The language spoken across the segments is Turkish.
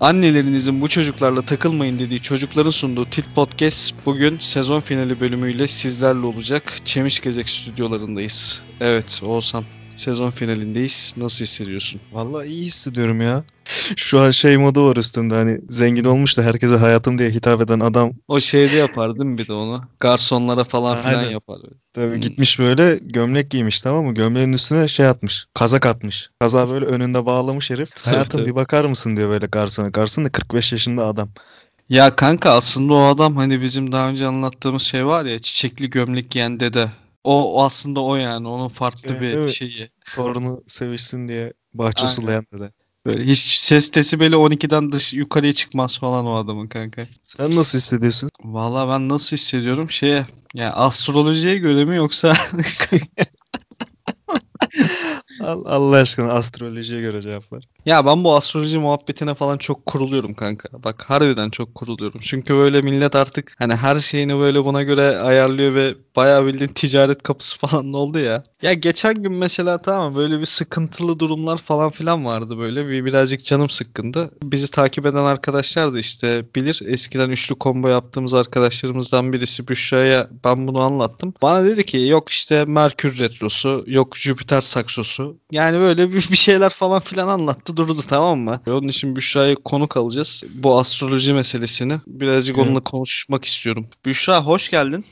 Annelerinizin bu çocuklarla takılmayın dediği çocukların sunduğu Tilt Podcast bugün sezon finali bölümüyle sizlerle olacak. Çemiş Gezek stüdyolarındayız. Evet Oğuzhan sezon finalindeyiz. Nasıl hissediyorsun? Vallahi iyi hissediyorum ya. Şu an şey modu var üstünde hani zengin olmuş da herkese hayatım diye hitap eden adam O şeyde yapar değil mi bir de onu? Garsonlara falan filan Aynen. yapar. böyle. tabii Hmm. gitmiş böyle gömlek giymiş tamam mı? Gömleğin üstüne şey atmış. Kazak atmış. Kaza böyle önünde bağlamış herif. Hayatım bir bakar mısın diyor böyle garsona. Garson da 45 yaşında adam. Ya kanka aslında o adam hani bizim daha önce anlattığımız şey var ya çiçekli gömlek giyen dede. O, o aslında o yani onun farklı Evet, bir şeyi. Torunu sevişsin diye bahçe Aynen. sulayan dede. Böyle hiç ses desibeli 12'den dış yukarıya çıkmaz falan o adamın kanka. Sen nasıl hissediyorsun? Vallahi ben nasıl hissediyorum şeye yani astrolojiye göre mi yoksa Al- Allah aşkına astrolojiye göre cevap ver. Ya ben bu astroloji muhabbetine falan çok kuruluyorum kanka. Bak harbiden çok kuruluyorum. Çünkü böyle millet artık hani her şeyini böyle buna göre ayarlıyor ve bayağı bildiğin ticaret kapısı falan oldu ya. Ya geçen gün mesela tamam böyle bir sıkıntılı durumlar falan filan vardı böyle. Bir birazcık canım sıkkındı. Bizi takip eden arkadaşlar da işte bilir. Eskiden üçlü combo yaptığımız arkadaşlarımızdan birisi Büşra'ya ben bunu anlattım. Bana dedi ki yok işte Merkür retrosu, yok Jüpiter saksosu. Yani böyle bir, şeyler falan filan anlattı durdu tamam mı? Onun için Büşra'ya konuk alacağız. Bu astroloji meselesini birazcık onunla konuşmak istiyorum. Büşra hoş geldin.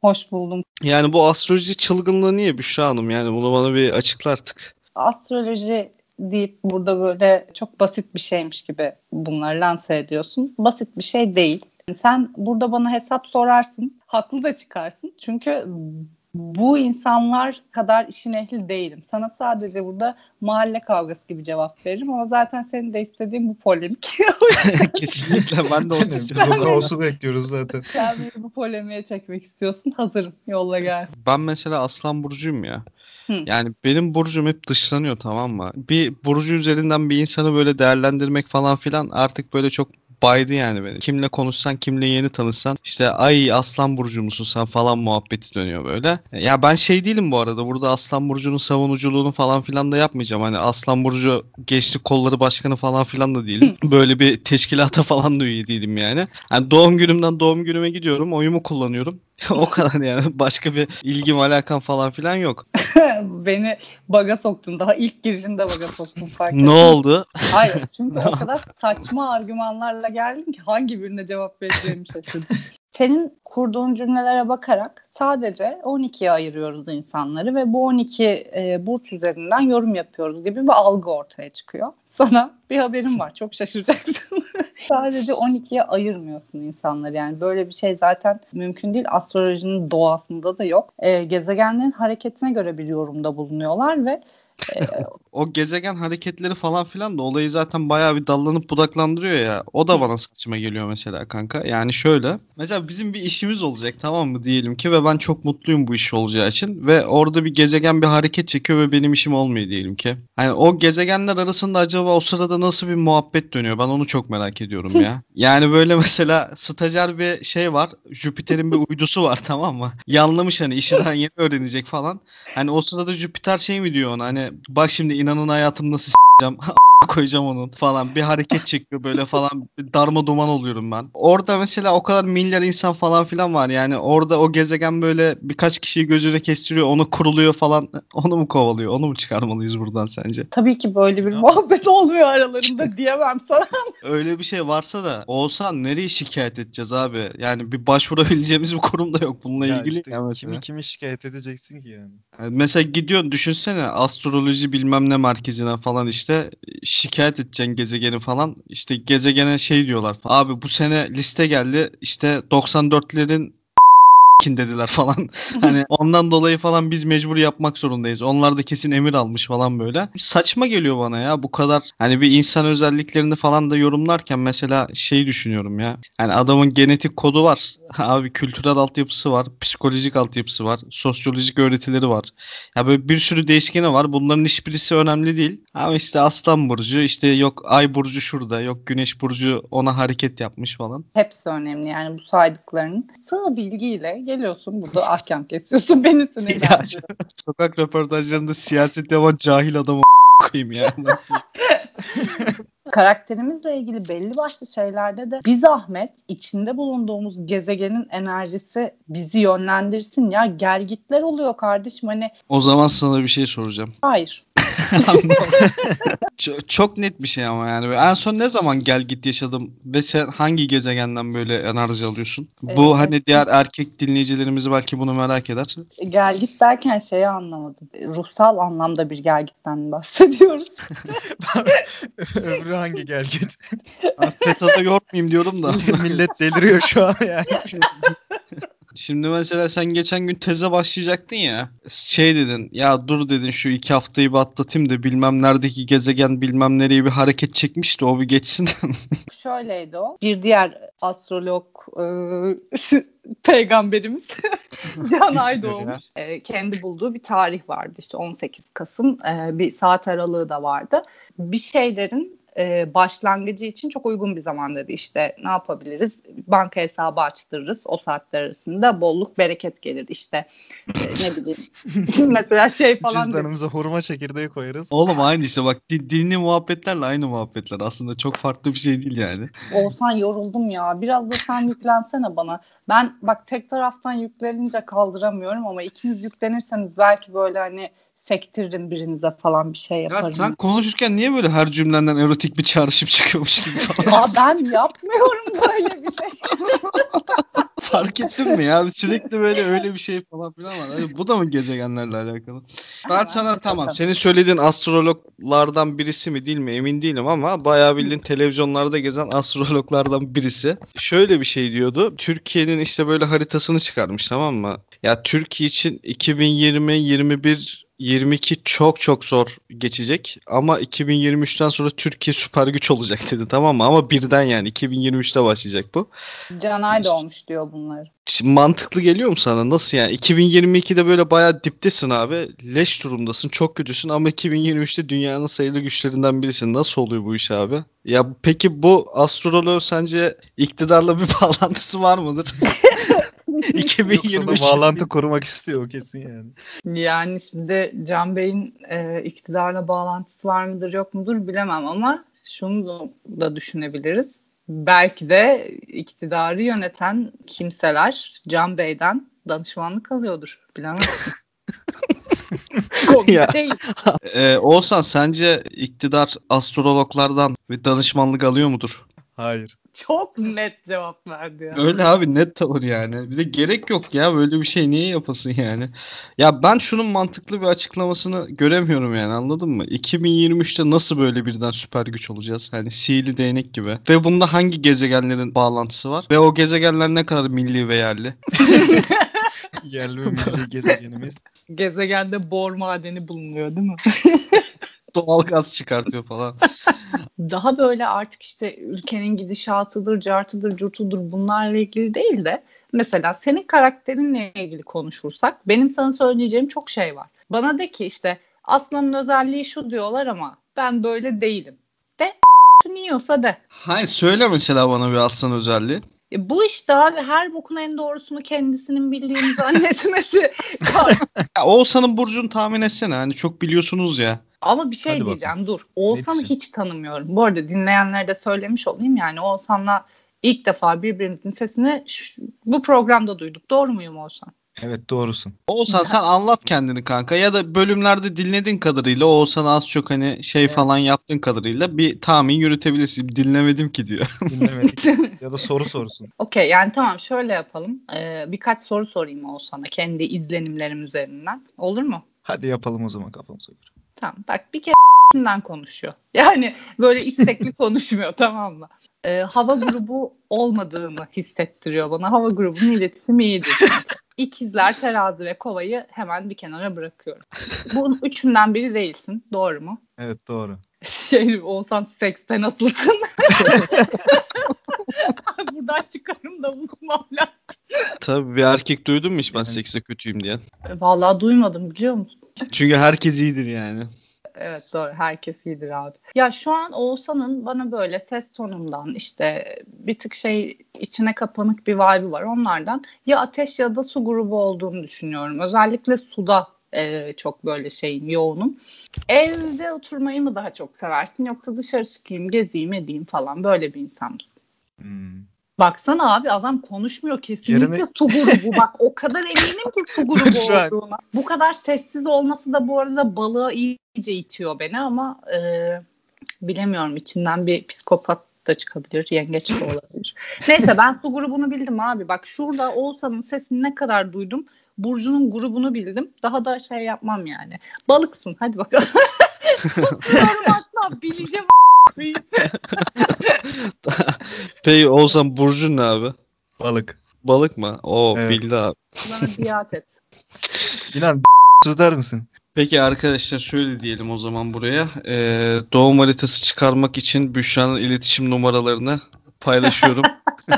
Hoş buldum. Yani bu astroloji çılgınlığı niye Büşra Hanım? Yani bunu bana bir açıkla artık. Astroloji deyip burada böyle çok basit bir şeymiş gibi bunları lanse ediyorsun. Basit bir şey değil. Sen burada bana hesap sorarsın, haklı da çıkarsın. Çünkü bu insanlar kadar işin ehli değilim. Sana sadece burada mahalle kavgası gibi cevap veririm ama zaten senin de istediğin bu polemik. Kesinlikle ben de onu Biz istiyorum. o kaosu bekliyoruz zaten. Sen beni bu polemiğe çekmek istiyorsun. Hazırım. Yolla gel. Ben mesela Aslan Burcu'yum ya. Hı. Yani benim burcum hep dışlanıyor tamam mı? Bir burcu üzerinden bir insanı böyle değerlendirmek falan filan artık böyle çok baydı yani beni. Kimle konuşsan, kimle yeni tanışsan işte ay Aslan Burcu musun sen falan muhabbeti dönüyor böyle. Ya ben şey değilim bu arada burada Aslan Burcu'nun savunuculuğunu falan filan da yapmayacağım. Hani Aslan Burcu Gençlik Kolları Başkanı falan filan da değilim. Böyle bir teşkilata falan da üye değilim yani. Hani doğum günümden doğum günüme gidiyorum, oyumu kullanıyorum. o kadar yani. Başka bir ilgim alakam falan filan yok. Beni baga soktun. Daha ilk girişinde baga soktun fark Ne ettin. oldu? Hayır çünkü o kadar saçma argümanlarla geldin ki hangi birine cevap vereceğimi şaşırdım. Senin kurduğun cümlelere bakarak sadece 12'ye ayırıyoruz insanları ve bu 12 e, burç üzerinden yorum yapıyoruz gibi bir algı ortaya çıkıyor. Sana bir haberim var. Çok şaşıracaksın. sadece 12'ye ayırmıyorsun insanları. Yani böyle bir şey zaten mümkün değil. Astrolojinin doğasında da yok. E, gezegenlerin hareketine göre bir yorumda bulunuyorlar ve O gezegen hareketleri falan filan da olayı zaten bayağı bir dallanıp budaklandırıyor ya. O da bana saçma geliyor mesela kanka. Yani şöyle. Mesela bizim bir işimiz olacak tamam mı diyelim ki ve ben çok mutluyum bu iş olacağı için. Ve orada bir gezegen bir hareket çekiyor ve benim işim olmuyor diyelim ki. Hani o gezegenler arasında acaba o sırada nasıl bir muhabbet dönüyor? Ben onu çok merak ediyorum ya. Yani böyle mesela stajyer bir şey var. Jüpiter'in bir uydusu var tamam mı? Yanlamış hani işi daha yeni öğrenecek falan. Hani o sırada Jüpiter şey mi diyor ona hani bak şimdi inanın hayatını nasıl s**eceğim koyacağım onun falan bir hareket çekiyor böyle falan bir darma duman oluyorum ben. Orada mesela o kadar milyar insan falan filan var yani orada o gezegen böyle birkaç kişiyi gözüne kestiriyor onu kuruluyor falan onu mu kovalıyor onu mu çıkarmalıyız buradan sence? tabii ki böyle bir Ya. muhabbet olmuyor aralarında diyemem sana. Öyle bir şey varsa da olsan nereye şikayet edeceğiz abi? Yani bir başvurabileceğimiz bir kurum da yok bununla Ya ilgili. işte ya kimi kimi şikayet edeceksin ki yani. Yani mesela gidiyorsun düşünsene astroloji bilmem ne merkezine falan işte şikayet edeceksin gezegeni falan. İşte gezegene şey diyorlar. Abi bu sene liste geldi işte 94'lerin kin dediler falan. Hani ondan dolayı falan biz mecbur yapmak zorundayız. Onlar da kesin emir almış falan böyle. Saçma geliyor bana ya bu kadar. Hani bir insan özelliklerini falan da yorumlarken mesela şey düşünüyorum ya. Hani adamın genetik kodu var. Abi kültürel altyapısı var. Psikolojik altyapısı var. Sosyolojik öğretileri var. Ya böyle bir sürü değişkeni var. Bunların hiçbirisi önemli değil. Ama işte Aslan Burcu, işte yok Ay Burcu şurada, yok Güneş Burcu ona hareket yapmış falan. Hepsi önemli yani bu saydıklarının. Sığ bilgiyle geliyorsun burada ahkam kesiyorsun beni sinirlendiriyorsun. sokak röportajlarında siyaset yapan cahil adamı koyayım ya. karakterimizle ilgili belli başlı şeylerde de bir zahmet içinde bulunduğumuz gezegenin enerjisi bizi yönlendirsin ya gelgitler oluyor kardeşim hani O zaman sana bir şey soracağım. hayır çok, çok net bir şey ama yani. En son ne zaman gel git yaşadım ve sen hangi gezegenden böyle enerji alıyorsun? Bu Ee, hani diğer erkek dinleyicilerimiz belki bunu merak eder. gelgit derken şeyi anlamadım ruhsal anlamda bir gelgitten bahsediyoruz Öbürü hangi gel git. Fesada yormayayım diyorum da. Millet deliriyor şu an yani. Şimdi mesela sen geçen gün teze başlayacaktın ya. Şey dedin ya dur dedin şu iki haftayı bir atlatayım da bilmem neredeki gezegen bilmem nereye bir hareket çekmişti o bir geçsin. şöyleydi o bir diğer astrolog e, peygamberimiz Can Ay Hiç böyle doğmuş. E, kendi bulduğu bir tarih vardı işte 18 Kasım e, bir saat aralığı da vardı. Bir şeylerin e, başlangıcı için çok uygun bir zaman dedi. İşte ne yapabiliriz? Banka hesabı açtırırız. O saatler arasında bolluk bereket gelir. İşte e, ne bileyim. Mesela şey falan dedi. Cüzdanımıza hurma çekirdeği koyarız. Oğlum aynı işte bak di- dinli muhabbetlerle aynı muhabbetler aslında çok farklı bir şey değil yani. Olsan yoruldum ya. Biraz da sen yüklensene bana. Ben bak tek taraftan yüklenince kaldıramıyorum ama ikiniz yüklenirseniz belki böyle hani sektiririm birinize falan bir şey Ya yaparım. sen konuşurken niye böyle her cümlenden erotik bir çağrışım çıkıyormuş gibi falan? Aa, ben yapmıyorum böyle bir şey. Fark ettin mi ya? Sürekli böyle öyle bir şey falan filan var. Hani bu da mı gezegenlerle alakalı? Ben sana tamam. Senin söylediğin astrologlardan birisi mi değil mi emin değilim ama bayağı bildiğin televizyonlarda gezen astrologlardan birisi. Şöyle bir şey diyordu. Türkiye'nin işte böyle haritasını çıkarmış tamam mı? Ya Türkiye için 2020, 21 22 çok çok zor geçecek ama 2023'ten sonra Türkiye süper güç olacak dedi tamam mı? Ama birden yani 2023'te başlayacak bu. Canay da olmuş diyor bunları. Şimdi mantıklı geliyor mu sana? Nasıl yani? 2022'de böyle bayağı diptesin abi. Leş durumdasın. Çok kötüsün ama 2023'te dünyanın sayılı güçlerinden birisin. Nasıl oluyor bu iş abi? Ya peki bu astrolog sence iktidarla bir bağlantısı var mıdır? Yoksa 2023 da bağlantı kurmak istiyor o kesin yani. Yani şimdi Can Bey'in e, iktidarla bağlantısı var mıdır yok mudur bilemem ama şunu da düşünebiliriz. Belki de iktidarı yöneten kimseler Can Bey'den danışmanlık alıyordur. Bilemem. Ya. değil. Ee, Oğuzhan sence iktidar astrologlardan bir danışmanlık alıyor mudur? Hayır. Çok net cevap verdi ya. Öyle abi net tavır yani. Bir de gerek yok ya böyle bir şey niye yapasın yani. Ya ben şunun mantıklı bir açıklamasını göremiyorum yani anladın mı? 2023'te nasıl böyle birden süper güç olacağız? Hani sihirli değnek gibi. Ve bunda hangi gezegenlerin bağlantısı var? Ve o gezegenler ne kadar milli ve yerli? Yerli ve milli gezegenimiz. Gezegende bor madeni bulunuyor değil mi? Doğal gaz çıkartıyor falan. daha böyle artık işte ülkenin gidişatıdır, cartıdır, curtudur bunlarla ilgili değil de mesela senin karakterinle ilgili konuşursak benim sana söyleyeceğim çok şey var. Bana de ki işte aslanın özelliği şu diyorlar ama ben böyle değilim. De niyorsa de. Hayır söyle mesela bana bir aslan özelliği. E bu işte abi her bokun en doğrusunu kendisinin bildiğini zannetmesi. Ya Oğuzhan'ın burcunu tahmin etsene hani çok biliyorsunuz ya. Ama bir şey Hadi diyeceğim dur. Oğuzhan'ı hiç tanımıyorum. Bu arada dinleyenlere de söylemiş olayım yani Oğuzhan'la ilk defa birbirimizin sesini şu- bu programda duyduk. Doğru muyum Oğuzhan? Evet doğrusun. Oğuzhan sen anlat kendini kanka ya da bölümlerde dinlediğin kadarıyla Oğuzhan az çok hani şey falan yaptığın kadarıyla bir tahmin yürütebilirsin. Dinlemedim ki diyor. Dinlemedik. ya da soru sorsun. Okey yani tamam şöyle yapalım. Ee, birkaç soru sorayım Oğuzhan'a kendi izlenimlerim üzerinden. Olur mu? Hadi yapalım o zaman kafamıza göre. Tamam bak bir kere konuşuyor. Yani böyle istekli konuşmuyor tamam mı? Ee, hava grubu olmadığını hissettiriyor bana. Hava grubunun iletişimi iyidir. İkizler, terazi ve kovayı hemen bir kenara bırakıyorum. Bunun üçünden biri değilsin. Doğru mu? Evet doğru. Şey olsan sekste nasılsın? Buradan çıkarım da unutmam lazım. Tabii bir erkek duydun mu hiç ben sekste kötüyüm diyen. Vallahi duymadım biliyor musun? Çünkü herkes iyidir yani. Evet doğru herkes iyidir abi. Ya şu an Oğuzhan'ın bana böyle ses tonundan işte bir tık şey içine kapanık bir vibe'ı var onlardan. Ya ateş ya da su grubu olduğunu düşünüyorum. Özellikle suda e, çok böyle şeyim yoğunum. Evde oturmayı mı daha çok seversin yoksa dışarı çıkayım gezeyim edeyim falan böyle bir insan mısın? Hmm. Baksana abi adam konuşmuyor kesinlikle Yerine- su grubu. Bak o kadar eminim ki su grubu olduğuna. Bu kadar sessiz olması da bu arada balığa iyice itiyor beni ama e, bilemiyorum içinden bir psikopat da çıkabilir, yengeç de olabilir. Neyse ben su grubunu bildim abi. Bak şurada Oğuzhan'ın sesini ne kadar duydum. Burcu'nun grubunu bildim. Daha da şey yapmam yani. Balıksın hadi bakalım. Soruyorum asla bileceğim. Peki Oğuzhan Burcu ne abi? Balık. Balık mı? Oo Evet. bildi abi. Bana biat et. İnan der misin? Peki arkadaşlar şöyle diyelim o zaman buraya. Ee, doğum haritası çıkarmak için Büşra'nın iletişim numaralarını paylaşıyorum.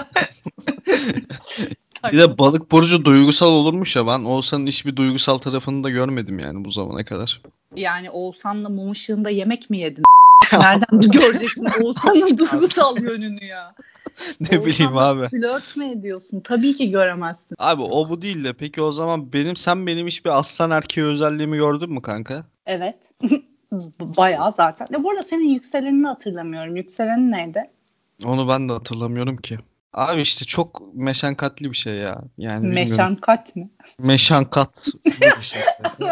bir de balık burcu duygusal olurmuş ya ben Oğuzhan'ın hiçbir duygusal tarafını da görmedim yani bu zamana kadar. Yani Oğuzhan'la mum ışığında yemek mi yedin? Nereden göreceksin Oğuzhan'ın duygusal yönünü ya? ne bileyim Oğuzhan'la abi. Flört mü ediyorsun? Tabii ki göremezsin. Abi o bu değil de peki o zaman benim sen benim hiçbir aslan erkeği özelliğimi gördün mü kanka? Evet. Bayağı zaten. Ya bu arada senin yükselenini hatırlamıyorum. Yükselenin neydi? Onu ben de hatırlamıyorum ki. Abi işte çok meşakkatli bir şey ya. Yani bilmiyorum. Meşankat mı? Meşankat. Bir şey.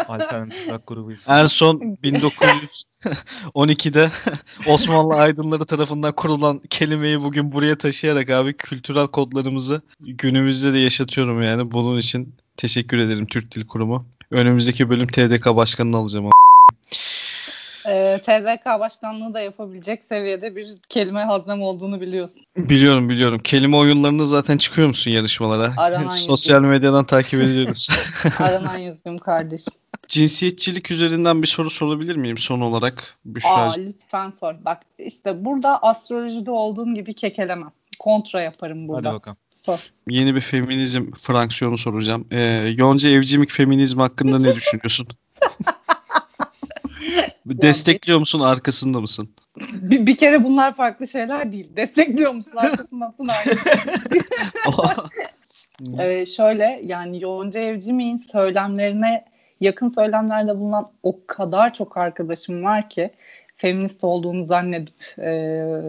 Alternatif rock grubu ismi. En son 1912'de Osmanlı aydınları tarafından kurulan kelimeyi bugün buraya taşıyarak abi kültürel kodlarımızı günümüzde de yaşatıyorum yani. Bunun için teşekkür ederim Türk Dil Kurumu. Önümüzdeki bölüm TDK başkanını alacağım. Ee, TDK başkanlığı da yapabilecek seviyede bir kelime haznem olduğunu biliyorsun. Biliyorum biliyorum. Kelime oyunlarında zaten çıkıyor musun yarışmalara? Aranan Sosyal medyadan takip ediyoruz. Aranan yüzüm kardeşim. Cinsiyetçilik üzerinden bir soru sorabilir miyim son olarak? Aa, Büşra'cığım? lütfen sor. Bak işte burada astrolojide olduğum gibi kekelemem. Kontra yaparım burada. Hadi bakalım. Yeni bir feminizm fraksiyonu soracağım. Ee, Yonca Evcimik feminizm hakkında ne düşünüyorsun? Destekliyor musun, arkasında mısın? Bir, bir kere bunlar farklı şeyler değil. Destekliyor musun arkasındasın aynı. Ee, şöyle yani Yonca Evcimik'in söylemlerine yakın söylemlerde bulunan o kadar çok arkadaşım var ki feminist olduğunu zannedip e,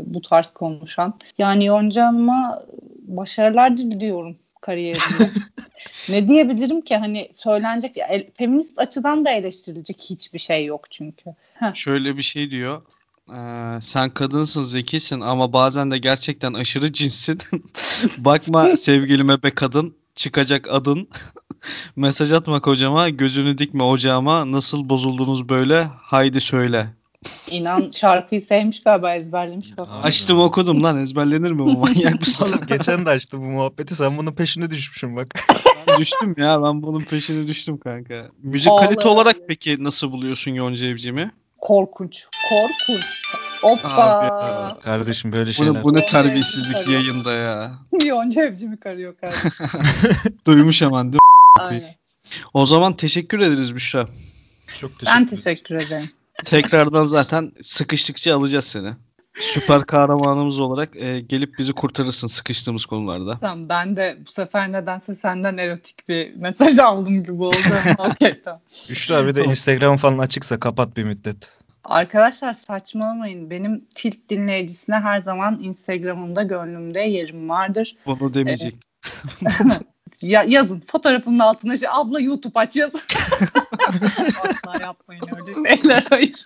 bu tarz konuşan. Yani Yonca Hanım'a başarılar diliyorum kariyerinde. ne diyebilirim ki hani söylenecek el- feminist açıdan da eleştirilecek hiçbir şey yok çünkü. Şöyle bir şey diyor. Ee, sen kadınsın, zekisin ama bazen de gerçekten aşırı cinssin. Bakma sevgilime be kadın, çıkacak adın. Mesaj atma kocama, gözünü dikme ocağıma. Nasıl bozuldunuz böyle? Haydi söyle. İnan şarkıyı sevmiş galiba ezberlemiş galiba. Açtım okudum lan ezberlenir mi bu manyak mısın? Oğlum geçen de açtı bu muhabbeti. Sen bunun peşine düşmüşsün bak. Ben düştüm ya ben bunun peşine düştüm kanka. Müzik Vallahi kalite olarak peki nasıl buluyorsun Yonca Evcim'i? Korkunç. Korkunç. Hoppa. Abi. Kardeşim böyle Bu, şeyler. ne- bu ne terbiyesizlik yayında ya. Yonca evcimi karıyor kardeşim. Duymuş hemen değil mi? Aynen. O zaman teşekkür ederiz Büşra. Çok teşekkür Ben teşekkür ederim. Tekrardan zaten sıkıştıkça alacağız seni. Süper kahramanımız olarak e, gelip bizi kurtarırsın sıkıştığımız konularda. Tamam ben de bu sefer nedense senden erotik bir mesaj aldım gibi oldu. Okey tamam. Büşra bir de Instagram falan açıksa kapat bir müddet. Arkadaşlar saçmalamayın. Benim tilt dinleyicisine her zaman Instagram'ımda gönlümde yerim vardır. Bunu demeyecektim. Ya, yazın fotoğrafımın altına şey, abla YouTube aç yazın. Asla yapmayın öyle şeyler hayır.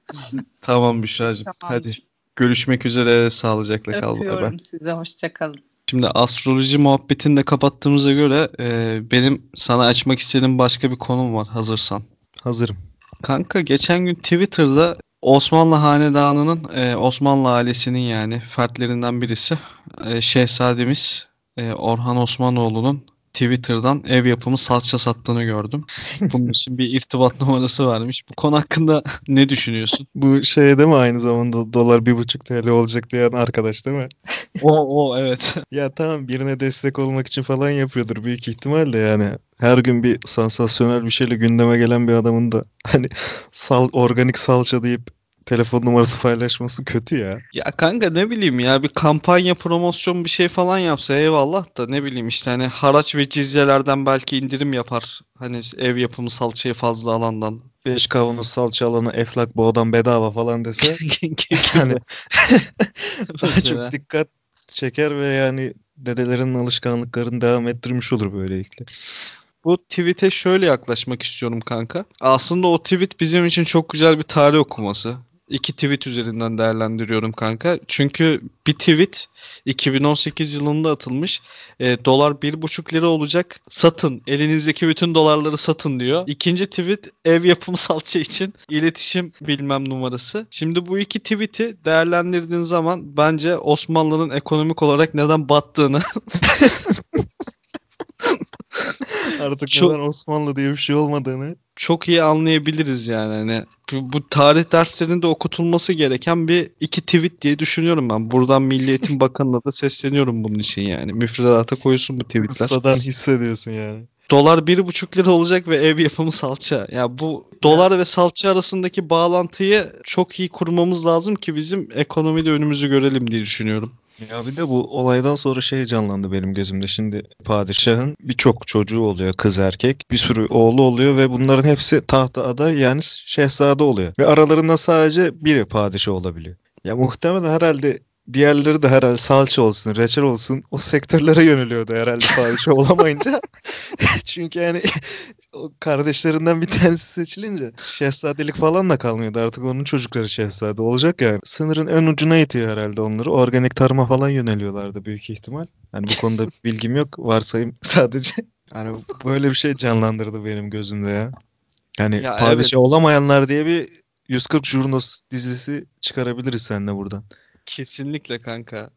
Tamam Büşra'cığım. Tamam. Hadi görüşmek üzere. Sağlıcakla kal. Öpüyorum size hoşçakalın. Şimdi astroloji muhabbetini de kapattığımıza göre e, benim sana açmak istediğim başka bir konum var hazırsan. Hazırım. Kanka geçen gün Twitter'da Osmanlı Hanedanı'nın e, Osmanlı ailesinin yani fertlerinden birisi e, Şehzademiz e, Orhan Osmanoğlu'nun Twitter'dan ev yapımı salça sattığını gördüm. Bunun için bir irtibat numarası varmış. Bu konu hakkında ne düşünüyorsun? Bu şey değil mi aynı zamanda dolar bir buçuk TL olacak diyen arkadaş değil mi? O o evet. Ya tamam birine destek olmak için falan yapıyordur büyük ihtimalle yani. Her gün bir sansasyonel bir şeyle gündeme gelen bir adamın da hani sal, organik salça deyip telefon numarası paylaşması kötü ya. Ya kanka ne bileyim ya bir kampanya promosyon bir şey falan yapsa eyvallah da ne bileyim işte hani haraç ve cizyelerden belki indirim yapar. Hani işte ev yapımı salçayı fazla alandan. 5 kavanoz salça alanı eflak boğadan bedava falan dese hani çok dikkat çeker ve yani dedelerin alışkanlıklarını devam ettirmiş olur böylelikle. Bu tweet'e şöyle yaklaşmak istiyorum kanka. Aslında o tweet bizim için çok güzel bir tarih okuması. İki tweet üzerinden değerlendiriyorum kanka. Çünkü bir tweet 2018 yılında atılmış. E, dolar bir buçuk lira olacak. Satın. Elinizdeki bütün dolarları satın diyor. İkinci tweet ev yapımı salça için iletişim bilmem numarası. Şimdi bu iki tweet'i değerlendirdiğin zaman bence Osmanlı'nın ekonomik olarak neden battığını Artık Çok- neden Osmanlı diye bir şey olmadığını çok iyi anlayabiliriz yani. Hani bu, bu tarih derslerinde okutulması gereken bir iki tweet diye düşünüyorum ben. Buradan Milli Eğitim Bakanı'na da sesleniyorum bunun için yani. Müfredata koyulsun bu tweetler. Sıradan hissediyorsun yani. Dolar bir buçuk lira olacak ve ev yapımı salça. Ya bu dolar ve salça arasındaki bağlantıyı çok iyi kurmamız lazım ki bizim ekonomide önümüzü görelim diye düşünüyorum. Ya bir de bu olaydan sonra şey canlandı benim gözümde. Şimdi padişahın birçok çocuğu oluyor kız erkek. Bir sürü oğlu oluyor ve bunların hepsi tahta aday yani şehzade oluyor. Ve aralarında sadece biri padişah olabiliyor. Ya muhtemelen herhalde diğerleri de herhalde salça olsun, reçel olsun o sektörlere yöneliyordu herhalde padişah olamayınca. Çünkü yani o kardeşlerinden bir tanesi seçilince şehzadelik falan da kalmıyordu. Artık onun çocukları şehzade olacak yani. Sınırın ön ucuna itiyor herhalde onları. Organik tarıma falan yöneliyorlardı büyük ihtimal. Yani bu konuda bilgim yok. Varsayım sadece. Yani böyle bir şey canlandırdı benim gözümde ya. Yani Ya padişah evet. olamayanlar diye bir 140 Jurnos dizisi çıkarabiliriz seninle buradan. Kesinlikle kanka.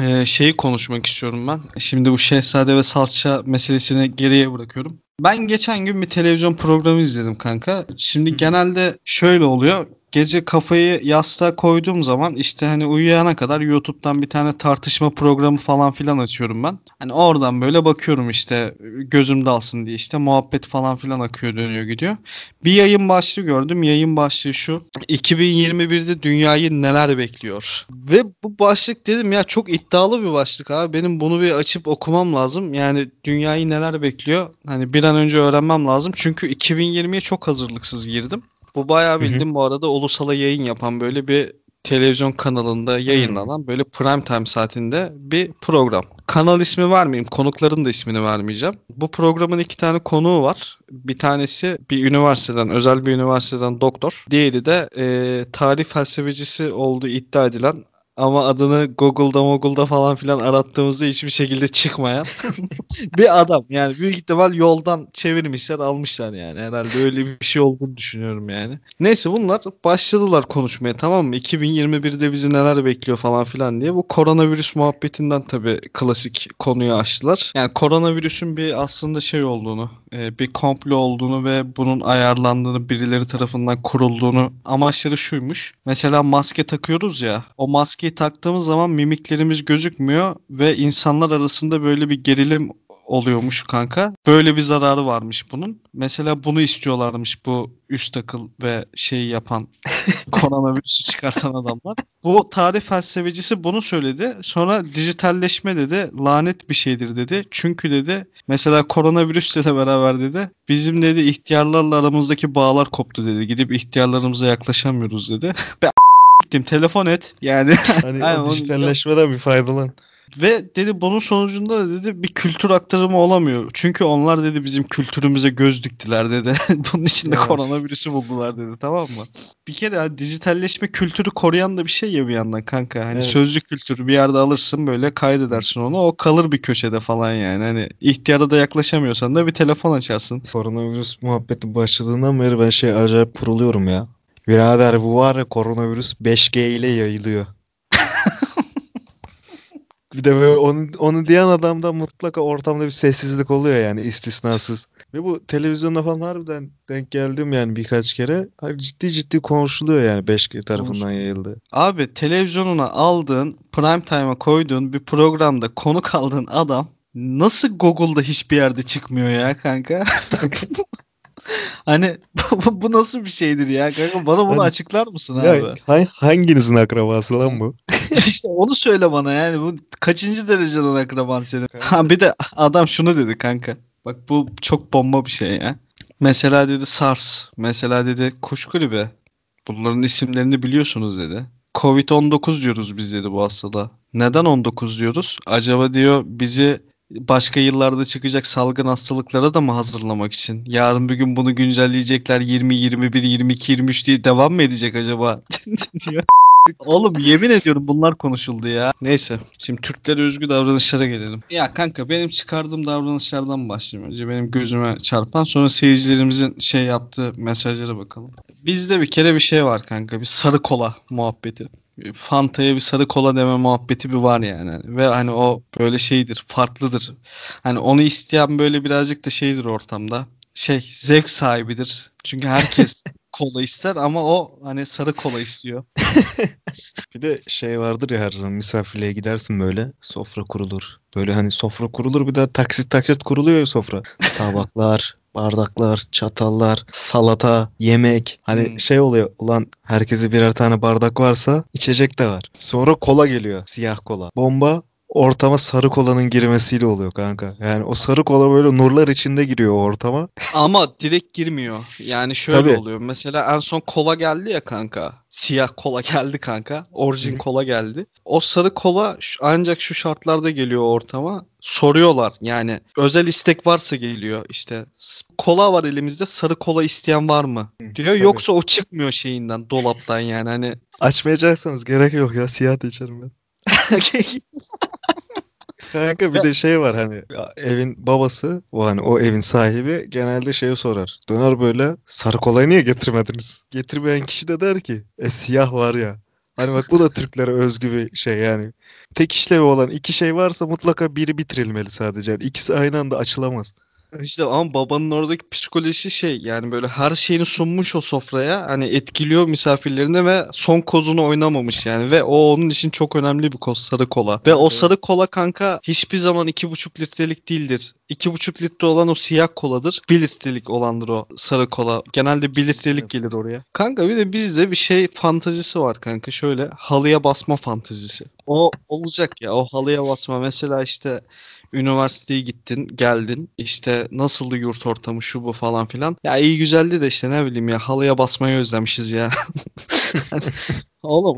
Ee, şeyi konuşmak istiyorum ben. Şimdi bu şehzade ve salça meselesini geriye bırakıyorum. Ben geçen gün bir televizyon programı izledim kanka. Şimdi genelde şöyle oluyor. Gece kafayı yastığa koyduğum zaman işte hani uyuyana kadar YouTube'dan bir tane tartışma programı falan filan açıyorum ben. Hani oradan böyle bakıyorum işte gözüm dalsın diye işte muhabbet falan filan akıyor dönüyor gidiyor. Bir yayın başlığı gördüm. Yayın başlığı şu. 2021'de dünyayı neler bekliyor? Ve bu başlık dedim ya çok iddialı bir başlık abi. Benim bunu bir açıp okumam lazım. Yani dünyayı neler bekliyor? Hani bir an önce öğrenmem lazım. Çünkü 2020'ye çok hazırlıksız girdim. Bu bayağı bildim bu arada ulusala yayın yapan böyle bir televizyon kanalında yayınlanan böyle prime time saatinde bir program. Kanal ismi vermeyeyim, konukların da ismini vermeyeceğim. Bu programın iki tane konuğu var. Bir tanesi bir üniversiteden, özel bir üniversiteden doktor. Diğeri de e, tarih felsefecisi olduğu iddia edilen ama adını Google'da Google'da falan filan arattığımızda hiçbir şekilde çıkmayan bir adam. Yani büyük ihtimal yoldan çevirmişler almışlar yani. Herhalde öyle bir şey olduğunu düşünüyorum yani. Neyse bunlar başladılar konuşmaya tamam mı? 2021'de bizi neler bekliyor falan filan diye. Bu koronavirüs muhabbetinden tabii klasik konuyu açtılar. Yani koronavirüsün bir aslında şey olduğunu, e, bir komplo olduğunu ve bunun ayarlandığını, birileri tarafından kurulduğunu amaçları şuymuş. Mesela maske takıyoruz ya. O maskeyi taktığımız zaman mimiklerimiz gözükmüyor ve insanlar arasında böyle bir gerilim oluyormuş kanka. Böyle bir zararı varmış bunun. Mesela bunu istiyorlarmış bu üst akıl ve şeyi yapan koronavirüsü çıkartan adamlar. Bu tarih felsefecisi bunu söyledi. Sonra dijitalleşme dedi lanet bir şeydir dedi. Çünkü dedi mesela koronavirüsle de beraber dedi bizim dedi ihtiyarlarla aramızdaki bağlar koptu dedi. Gidip ihtiyarlarımıza yaklaşamıyoruz dedi. Gittim telefon et yani Hani Aynen, o dijitalleşmeden bir faydalan. ve dedi bunun sonucunda da dedi bir kültür aktarımı olamıyor. Çünkü onlar dedi bizim kültürümüze göz diktiler dedi. Bunun için de Evet. koronavirüsü buldular dedi tamam mı? Bir kere hani dijitalleşme kültürü koruyan da bir şey ya bir yandan kanka. Hani Evet. sözlü kültürü bir yerde alırsın böyle kaydedersin onu. O kalır bir köşede falan yani. Hani ihtiyara da yaklaşamıyorsan da bir telefon açarsın. Koronavirüs muhabbeti başladığından beri ben şey acayip kuruluyorum ya. Birader bu var ya koronavirüs 5G ile yayılıyor. Bir de böyle onu, onu diyen adamda mutlaka ortamda bir sessizlik oluyor yani istisnasız. Ve bu televizyonda falan harbiden denk geldim yani birkaç kere. Hani ciddi ciddi konuşuluyor yani 5G tarafından yayıldı. Abi televizyonuna aldığın, prime time'a koyduğun bir programda konuk aldığın adam nasıl Google'da hiçbir yerde çıkmıyor ya kanka? Hani bu, bu nasıl bir şeydir ya kanka bana bunu Hani- açıklar mısın abi? Ya, ha- hanginizin akrabası lan bu? işte onu söyle bana yani bu kaçıncı dereceden akraban senin? Ha bir de adam şunu dedi kanka. Bak bu çok bomba bir şey ya. Mesela dedi SARS, mesela dedi kuş kulübü. Bunların isimlerini biliyorsunuz dedi. Covid-19 diyoruz biz dedi bu hastalığa. Neden 19 diyoruz? Acaba diyor bizi başka yıllarda çıkacak salgın hastalıklara da mı hazırlamak için? Yarın bir gün bunu güncelleyecekler 20, 21, 22, 23 diye devam mı edecek acaba? Oğlum yemin ediyorum bunlar konuşuldu ya. Neyse şimdi Türklere özgü davranışlara gelelim. Ya kanka benim çıkardığım davranışlardan başlayayım. Önce benim gözüme çarpan sonra seyircilerimizin şey yaptığı mesajlara bakalım. Bizde bir kere bir şey var kanka bir sarı kola muhabbeti. Fanta'ya bir sarı kola deme muhabbeti bir var yani. Ve hani o böyle şeydir farklıdır. Hani onu isteyen böyle birazcık da şeydir ortamda. Şey zevk sahibidir. Çünkü herkes kola ister ama o hani sarı kola istiyor. Bir de şey vardır ya her zaman misafirliğe gidersin böyle sofra kurulur. Böyle hani sofra kurulur bir daha taksit taksit kuruluyor ya sofra. Tabaklar, bardaklar, çatallar, salata, yemek. Hani Hmm. şey oluyor ulan herkese birer tane bardak varsa içecek de var. Sonra kola geliyor siyah kola. Bomba ortama sarı kolanın girmesiyle oluyor kanka. Yani o sarı kola böyle nurlar içinde giriyor ortama. Ama direkt girmiyor. Yani şöyle Tabii. oluyor. Mesela en son kola geldi ya kanka. Siyah kola geldi kanka. Orijin kola geldi. O sarı kola ancak şu şartlarda geliyor ortama. Soruyorlar yani özel istek varsa geliyor işte kola var elimizde sarı kola isteyen var mı diyor tabii. yoksa o çıkmıyor şeyinden dolaptan yani hani Açmayacaksanız gerek yok ya siyah da içerim ben. Kanka bir de şey var hani evin babası o hani o evin sahibi genelde şeyi sorar. Döner böyle sarı kolayı niye getirmediniz? Getirmeyen kişi de der ki e siyah var ya. Hani bak bu da Türklere özgü bir şey yani. Tek işlevi olan iki şey varsa mutlaka biri bitirilmeli sadece. Yani ikisi aynı anda açılamaz. İşte ama babanın oradaki psikolojisi şey yani böyle her şeyini sunmuş o sofraya hani etkiliyor misafirlerine ve son kozunu oynamamış yani ve o onun için çok önemli bir koz sarı kola. Ve o sarı kola kanka hiçbir zaman iki buçuk litrelik değildir. İki buçuk litre olan o siyah koladır. Bir litrelik olandır o sarı kola. Genelde bir litrelik gelir oraya. Kanka bir de bizde bir şey fantazisi var kanka şöyle halıya basma fantazisi. O olacak ya o halıya basma mesela işte üniversiteye gittin, geldin. işte nasıldı yurt ortamı şu bu falan filan. Ya iyi güzeldi de işte ne bileyim ya halıya basmayı özlemişiz ya. Oğlum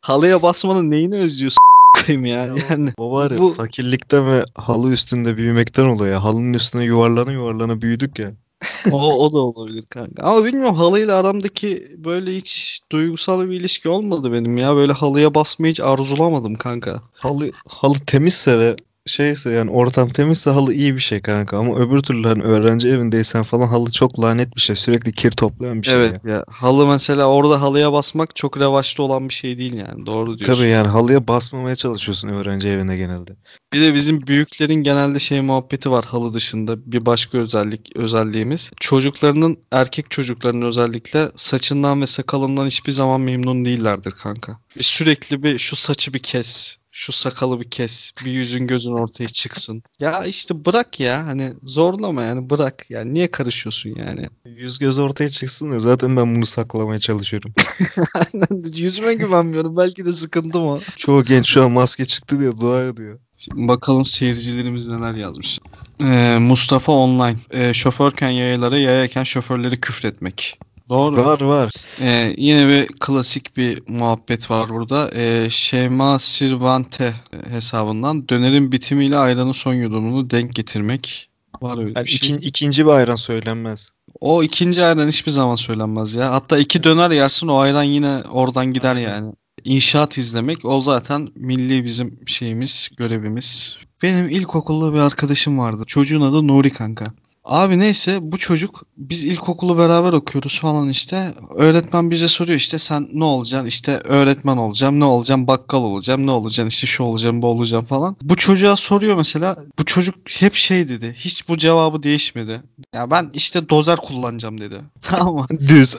halıya basmanın neyini özlüyorsun koyayım ya. Yani O var ya Bu- fakirlikten ve halı üstünde büyümekten oluyor ya. Halının üstüne yuvarlana yuvarlana büyüdük ya. o, o da olabilir kanka. Ama bilmiyorum halıyla aramdaki böyle hiç duygusal bir ilişki olmadı benim ya. Böyle halıya basmayı hiç arzulamadım kanka. Halı, halı temizse ve şeyse yani ortam temizse halı iyi bir şey kanka ama öbür türlü hani öğrenci evindeysen falan halı çok lanet bir şey. Sürekli kir toplayan bir şey evet ya. ya. Halı mesela orada halıya basmak çok revaçta olan bir şey değil yani. Doğru diyorsun. Tabii yani halıya basmamaya çalışıyorsun öğrenci evinde genelde. Bir de bizim büyüklerin genelde şey muhabbeti var halı dışında bir başka özellik özelliğimiz. Çocuklarının erkek çocuklarının özellikle saçından ve sakalından hiçbir zaman memnun değillerdir kanka. Bir sürekli bir şu saçı bir kes, şu sakalı bir kes, bir yüzün gözün ortaya çıksın. Ya işte bırak ya hani zorlama yani bırak. Yani niye karışıyorsun yani? Yüz göz ortaya çıksın ya zaten ben bunu saklamaya çalışıyorum. Aynen yüzüme güvenmiyorum belki de sıkıntım o. Çoğu genç şu an maske çıktı diye dua ediyor. Şimdi bakalım seyircilerimiz neler yazmış. Ee, Mustafa Online. Ee, şoförken yayalara, yayarken şoförleri küfretmek. Doğru. Var var. Ee, yine bir klasik bir muhabbet var burada. Ee, Şeyma Sirvante hesabından dönerin bitimiyle ayranın son yudumunu denk getirmek. Var öyle Yani bir şey. ikin- ikinci bir ayran söylenmez. O ikinci ayran hiçbir zaman söylenmez ya. Hatta iki döner yersin o ayran yine oradan gider yani. İnşaat izlemek o zaten milli bizim şeyimiz, görevimiz. Benim ilkokulda bir arkadaşım vardı. Çocuğun adı Nuri kanka. Abi neyse bu çocuk biz ilkokulu beraber okuyoruz falan işte. Öğretmen bize soruyor işte sen ne olacaksın? İşte öğretmen olacağım, ne olacağım? Bakkal olacağım, ne olacaksın? İşte şu olacağım, bu olacağım falan. Bu çocuğa soruyor mesela. Bu çocuk hep şey dedi. Hiç bu cevabı değişmedi. Ya ben işte dozer kullanacağım dedi. Tamam mı? Düz.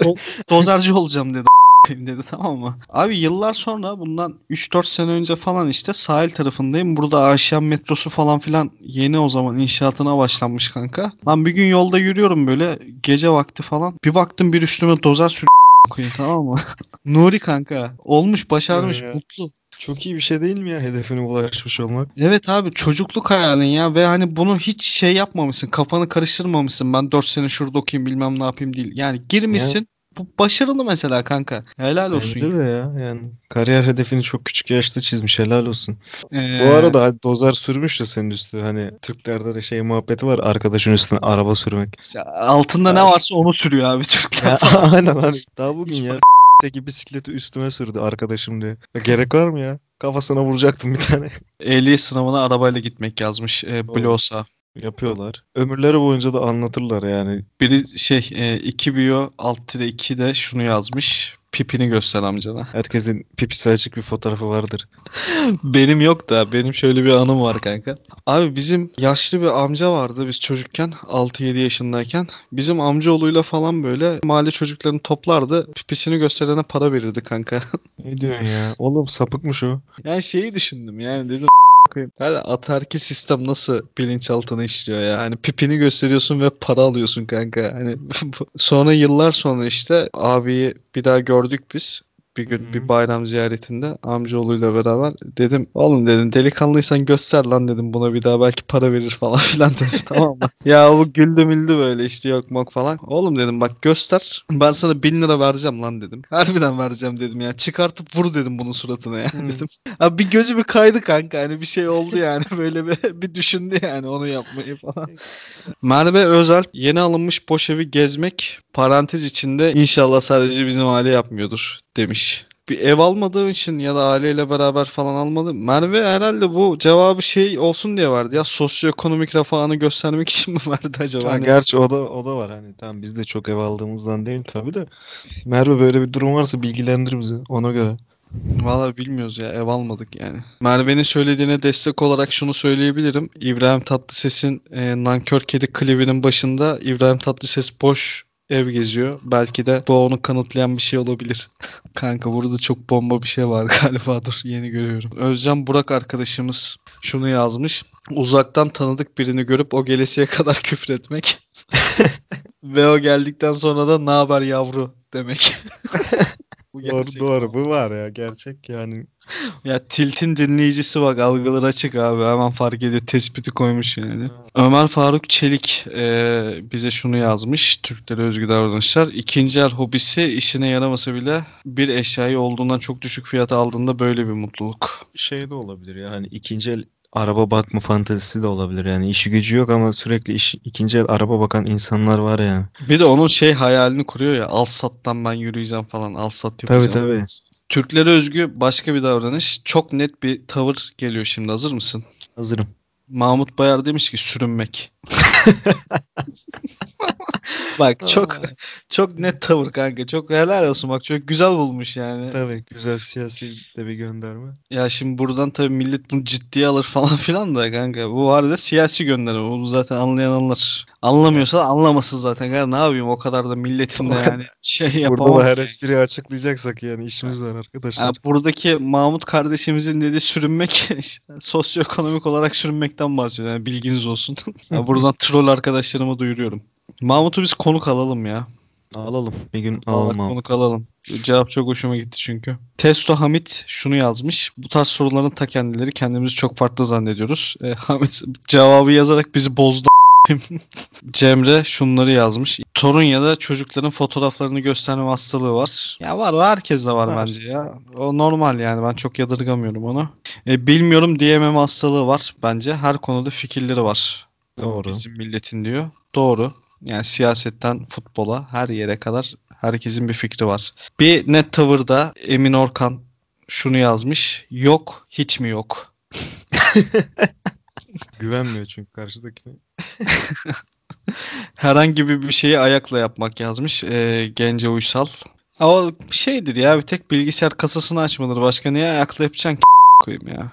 Dozerci olacağım dedi. Dedi tamam mı? Abi yıllar sonra bundan 3-4 sene önce falan işte sahil tarafındayım. Burada Aşiyan metrosu falan filan yeni o zaman inşaatına başlanmış kanka. Ben bir gün yolda yürüyorum böyle gece vakti falan. Bir baktım bir üstüme dozer sür koyayım tamam mı? Nuri kanka olmuş başarmış mutlu. Çok iyi bir şey değil mi ya hedefine ulaşmış olmak? Evet abi çocukluk hayalin ya ve hani bunu hiç şey yapmamışsın kafanı karıştırmamışsın ben 4 sene şurada okuyayım bilmem ne yapayım değil. Yani girmişsin bu başarılı mesela kanka. Helal olsun. Bence de ya yani kariyer hedefini çok küçük yaşta çizmiş helal olsun. Ee, Bu arada dozer sürmüş ya senin üstü hani Türklerde de şey muhabbeti var arkadaşın üstüne araba sürmek. işte altında ne Ya varsa onu sürüyor abi Türkler. Ya, aynen hani daha bugün ya teki bisikleti üstüme sürdü arkadaşım diye. Gerek var mı ya? Kafasına vuracaktım bir tane. Ehliyet sınavına arabayla gitmek yazmış e. Blosa. Yapıyorlar. Ömürleri boyunca da anlatırlar yani. Biri şey e, 2 biyo alt tire 2 de şunu yazmış. Pipini göster amcana. Herkesin pipisi açık bir fotoğrafı vardır. Benim yok da benim şöyle bir anım var kanka. Abi bizim yaşlı bir amca vardı biz çocukken 6-7 yaşındayken. Bizim amcaoğluyla falan böyle mahalle çocuklarını toplardı. Pipisini gösterene para verirdi kanka. Ne diyorsun ya? Oğlum sapıkmış o. yani şeyi düşündüm yani dedim koyayım. Yani atarki sistem nasıl bilinçaltına işliyor ya. Hani pipini gösteriyorsun ve para alıyorsun kanka. Hani sonra yıllar sonra işte abiyi bir daha gördük biz. Bir gün Hı. bir bayram ziyaretinde amcaoğluyla beraber dedim oğlum dedim delikanlıysan göster lan dedim buna bir daha belki para verir falan filan dedim tamam mı? ya bu güldü müldü böyle işte yok mok falan. Oğlum dedim bak göster ben sana bin lira vereceğim lan dedim. Harbiden vereceğim dedim ya çıkartıp vur dedim bunun suratına ya Hı. dedim. Abi bir gözü bir kaydı kanka hani bir şey oldu yani böyle bir, bir düşündü yani onu yapmayı falan. Merve Özel yeni alınmış boş evi gezmek parantez içinde inşallah sadece bizim aile yapmıyordur demiş. Bir ev almadığım için ya da aileyle beraber falan almadım. Merve herhalde bu cevabı şey olsun diye verdi ya sosyoekonomik refahını göstermek için mi verdi acaba? Ha, Hani- gerçi o da o da var hani tamam biz de çok ev aldığımızdan değil tabii de. Merve böyle bir durum varsa bilgilendir bizi ona göre. Valla bilmiyoruz ya ev almadık yani. Merve'nin söylediğine destek olarak şunu söyleyebilirim. İbrahim Tatlıses'in e, Nankör Kedi klibinin başında İbrahim Tatlıses boş ev geziyor. Belki de bu onu kanıtlayan bir şey olabilir. Kanka burada çok bomba bir şey var galiba dur yeni görüyorum. Özcan Burak arkadaşımız şunu yazmış. Uzaktan tanıdık birini görüp o gelesiye kadar küfretmek. Ve o geldikten sonra da ne haber yavru demek. Bu Doğru gerçek. doğru bu var ya gerçek yani. Ya Tilt'in dinleyicisi bak algıları açık abi hemen fark ediyor tespiti koymuş yani. Ömer Faruk Çelik eee, bize şunu yazmış Türklere özgü davranışlar. İkinci el hobisi işine yaramasa bile bir eşyayı olduğundan çok düşük fiyata aldığında böyle bir mutluluk. Şey de olabilir ya hani ikinci el araba bakma fantezisi de olabilir yani işi gücü yok ama sürekli iş, ikinci el araba bakan insanlar var yani. Bir de onun şey hayalini kuruyor ya al sattan ben yürüyeceğim falan al sat Tabii yapacağım. tabii. Türklere özgü başka bir davranış. Çok net bir tavır geliyor şimdi hazır mısın? Hazırım. Mahmut Bayar demiş ki sürünmek. Bak çok çok net tavır kanka. Çok helal olsun bak çok güzel bulmuş yani. Tabii güzel siyasi de bir gönderme. Ya şimdi buradan tabii millet bunu ciddiye alır falan filan da kanka. Bu var da siyasi gönderme. Bunu zaten anlayan anlar. Anlamıyorsa da anlamasın zaten. Kanka ne yapayım o kadar da milletin de yani şey yapamam. Burada da her espriyi açıklayacaksak yani işimiz var arkadaşlar. Yani buradaki Mahmut kardeşimizin dediği sürünmek sosyoekonomik olarak sürünmekten bahsediyor. Yani bilginiz olsun. Ya buradan troll arkadaşlarıma duyuruyorum. Mahmut'u biz konuk alalım ya. Alalım. Bir gün Vallahi alalım abi. konuk alalım. Cevap çok hoşuma gitti çünkü. Testo Hamit şunu yazmış. Bu tarz soruların ta kendileri kendimizi çok farklı zannediyoruz. E, Hamit cevabı yazarak bizi bozdu. Cemre şunları yazmış. Torunya'da çocukların fotoğraflarını gösterme hastalığı var. Ya var o herkeste var Var. bence ya. O normal yani ben çok yadırgamıyorum onu. E, bilmiyorum diyememe hastalığı var bence. Her konuda fikirleri var. Doğru. Bizim milletin diyor. Doğru. Yani siyasetten futbola her yere kadar herkesin bir fikri var. Bir net tavırda Emin Orkan şunu yazmış. Yok hiç mi yok? Güvenmiyor çünkü karşıdakine. Herhangi bir şeyi ayakla yapmak yazmış. Ee, Gence Uysal. O şeydir ya bir tek bilgisayar kasasını açmadır. Başka niye ayakla yapacaksın ki koyayım ya.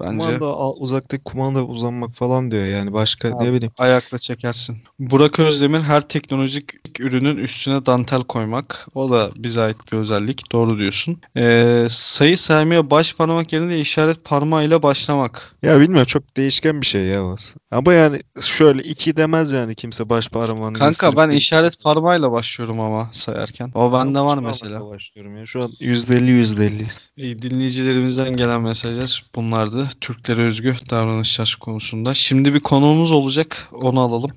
Bence Kumanda uzaktaki kumanda uzanmak falan diyor yani başka Abi. ne bileyim. ayakla çekersin. Burak Özdemir her teknolojik ürünün üstüne dantel koymak. O da bize ait bir özellik. Doğru diyorsun. Ee, sayı saymaya baş parmak yerine işaret parmağıyla başlamak. Ya bilmiyorum çok değişken bir şey ya. Ama yani şöyle iki demez yani kimse baş parmağını Kanka ben işaret parmağıyla başlıyorum ama sayarken. O bende var mesela. başlıyorum ya. Şu an %50 %50. İyi, dinleyicilerimizden gelen mesajlar bunlardı. Türklere özgü davranışlar konusunda. Şimdi bir konuğumuz olacak. Onu alalım.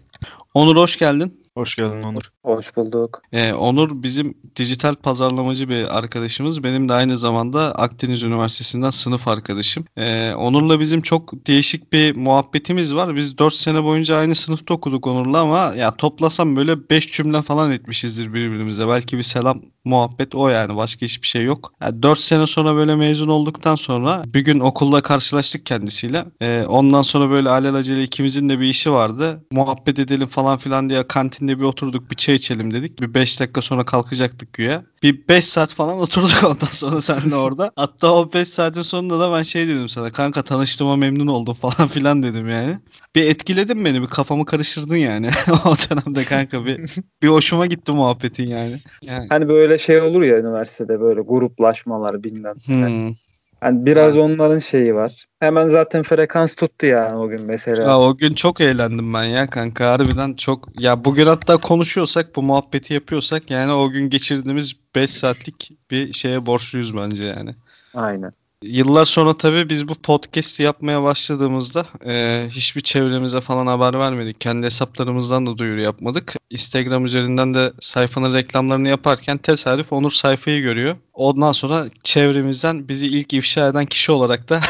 Onur hoş geldin. Hoş geldin Onur. Hoş bulduk. Ee, Onur bizim dijital pazarlamacı bir arkadaşımız. Benim de aynı zamanda Akdeniz Üniversitesi'nden sınıf arkadaşım. Ee, Onur'la bizim çok değişik bir muhabbetimiz var. Biz 4 sene boyunca aynı sınıfta okuduk Onur'la ama ya toplasam böyle 5 cümle falan etmişizdir birbirimize. Belki bir selam muhabbet o yani başka hiçbir şey yok. Yani 4 sene sonra böyle mezun olduktan sonra bir gün okulda karşılaştık kendisiyle. Ee, ondan sonra böyle alelacele ikimizin de bir işi vardı. Muhabbet edelim falan filan diye kantinde bir oturduk bir çay içelim dedik. Bir 5 dakika sonra kalkacaktık güya. Bir 5 saat falan oturduk ondan sonra seninle orada. Hatta o 5 saatin sonunda da ben şey dedim sana. Kanka tanıştığıma memnun oldum falan filan dedim yani. Bir etkiledin beni bir kafamı karıştırdın yani. o dönemde kanka bir, bir hoşuma gitti muhabbetin yani. yani. Hani böyle şey olur ya üniversitede böyle gruplaşmalar bilmem. Hmm. Hani biraz onların şeyi var. Hemen zaten frekans tuttu yani o gün mesela. Ya o gün çok eğlendim ben ya kanka harbiden çok ya bugün hatta konuşuyorsak bu muhabbeti yapıyorsak yani o gün geçirdiğimiz 5 saatlik bir şeye borçluyuz bence yani. Aynen. Yıllar sonra tabii biz bu podcast'i yapmaya başladığımızda e, hiçbir çevremize falan haber vermedik. Kendi hesaplarımızdan da duyuru yapmadık. Instagram üzerinden de sayfanın reklamlarını yaparken tesadüf Onur sayfayı görüyor. Ondan sonra çevremizden bizi ilk ifşa eden kişi olarak da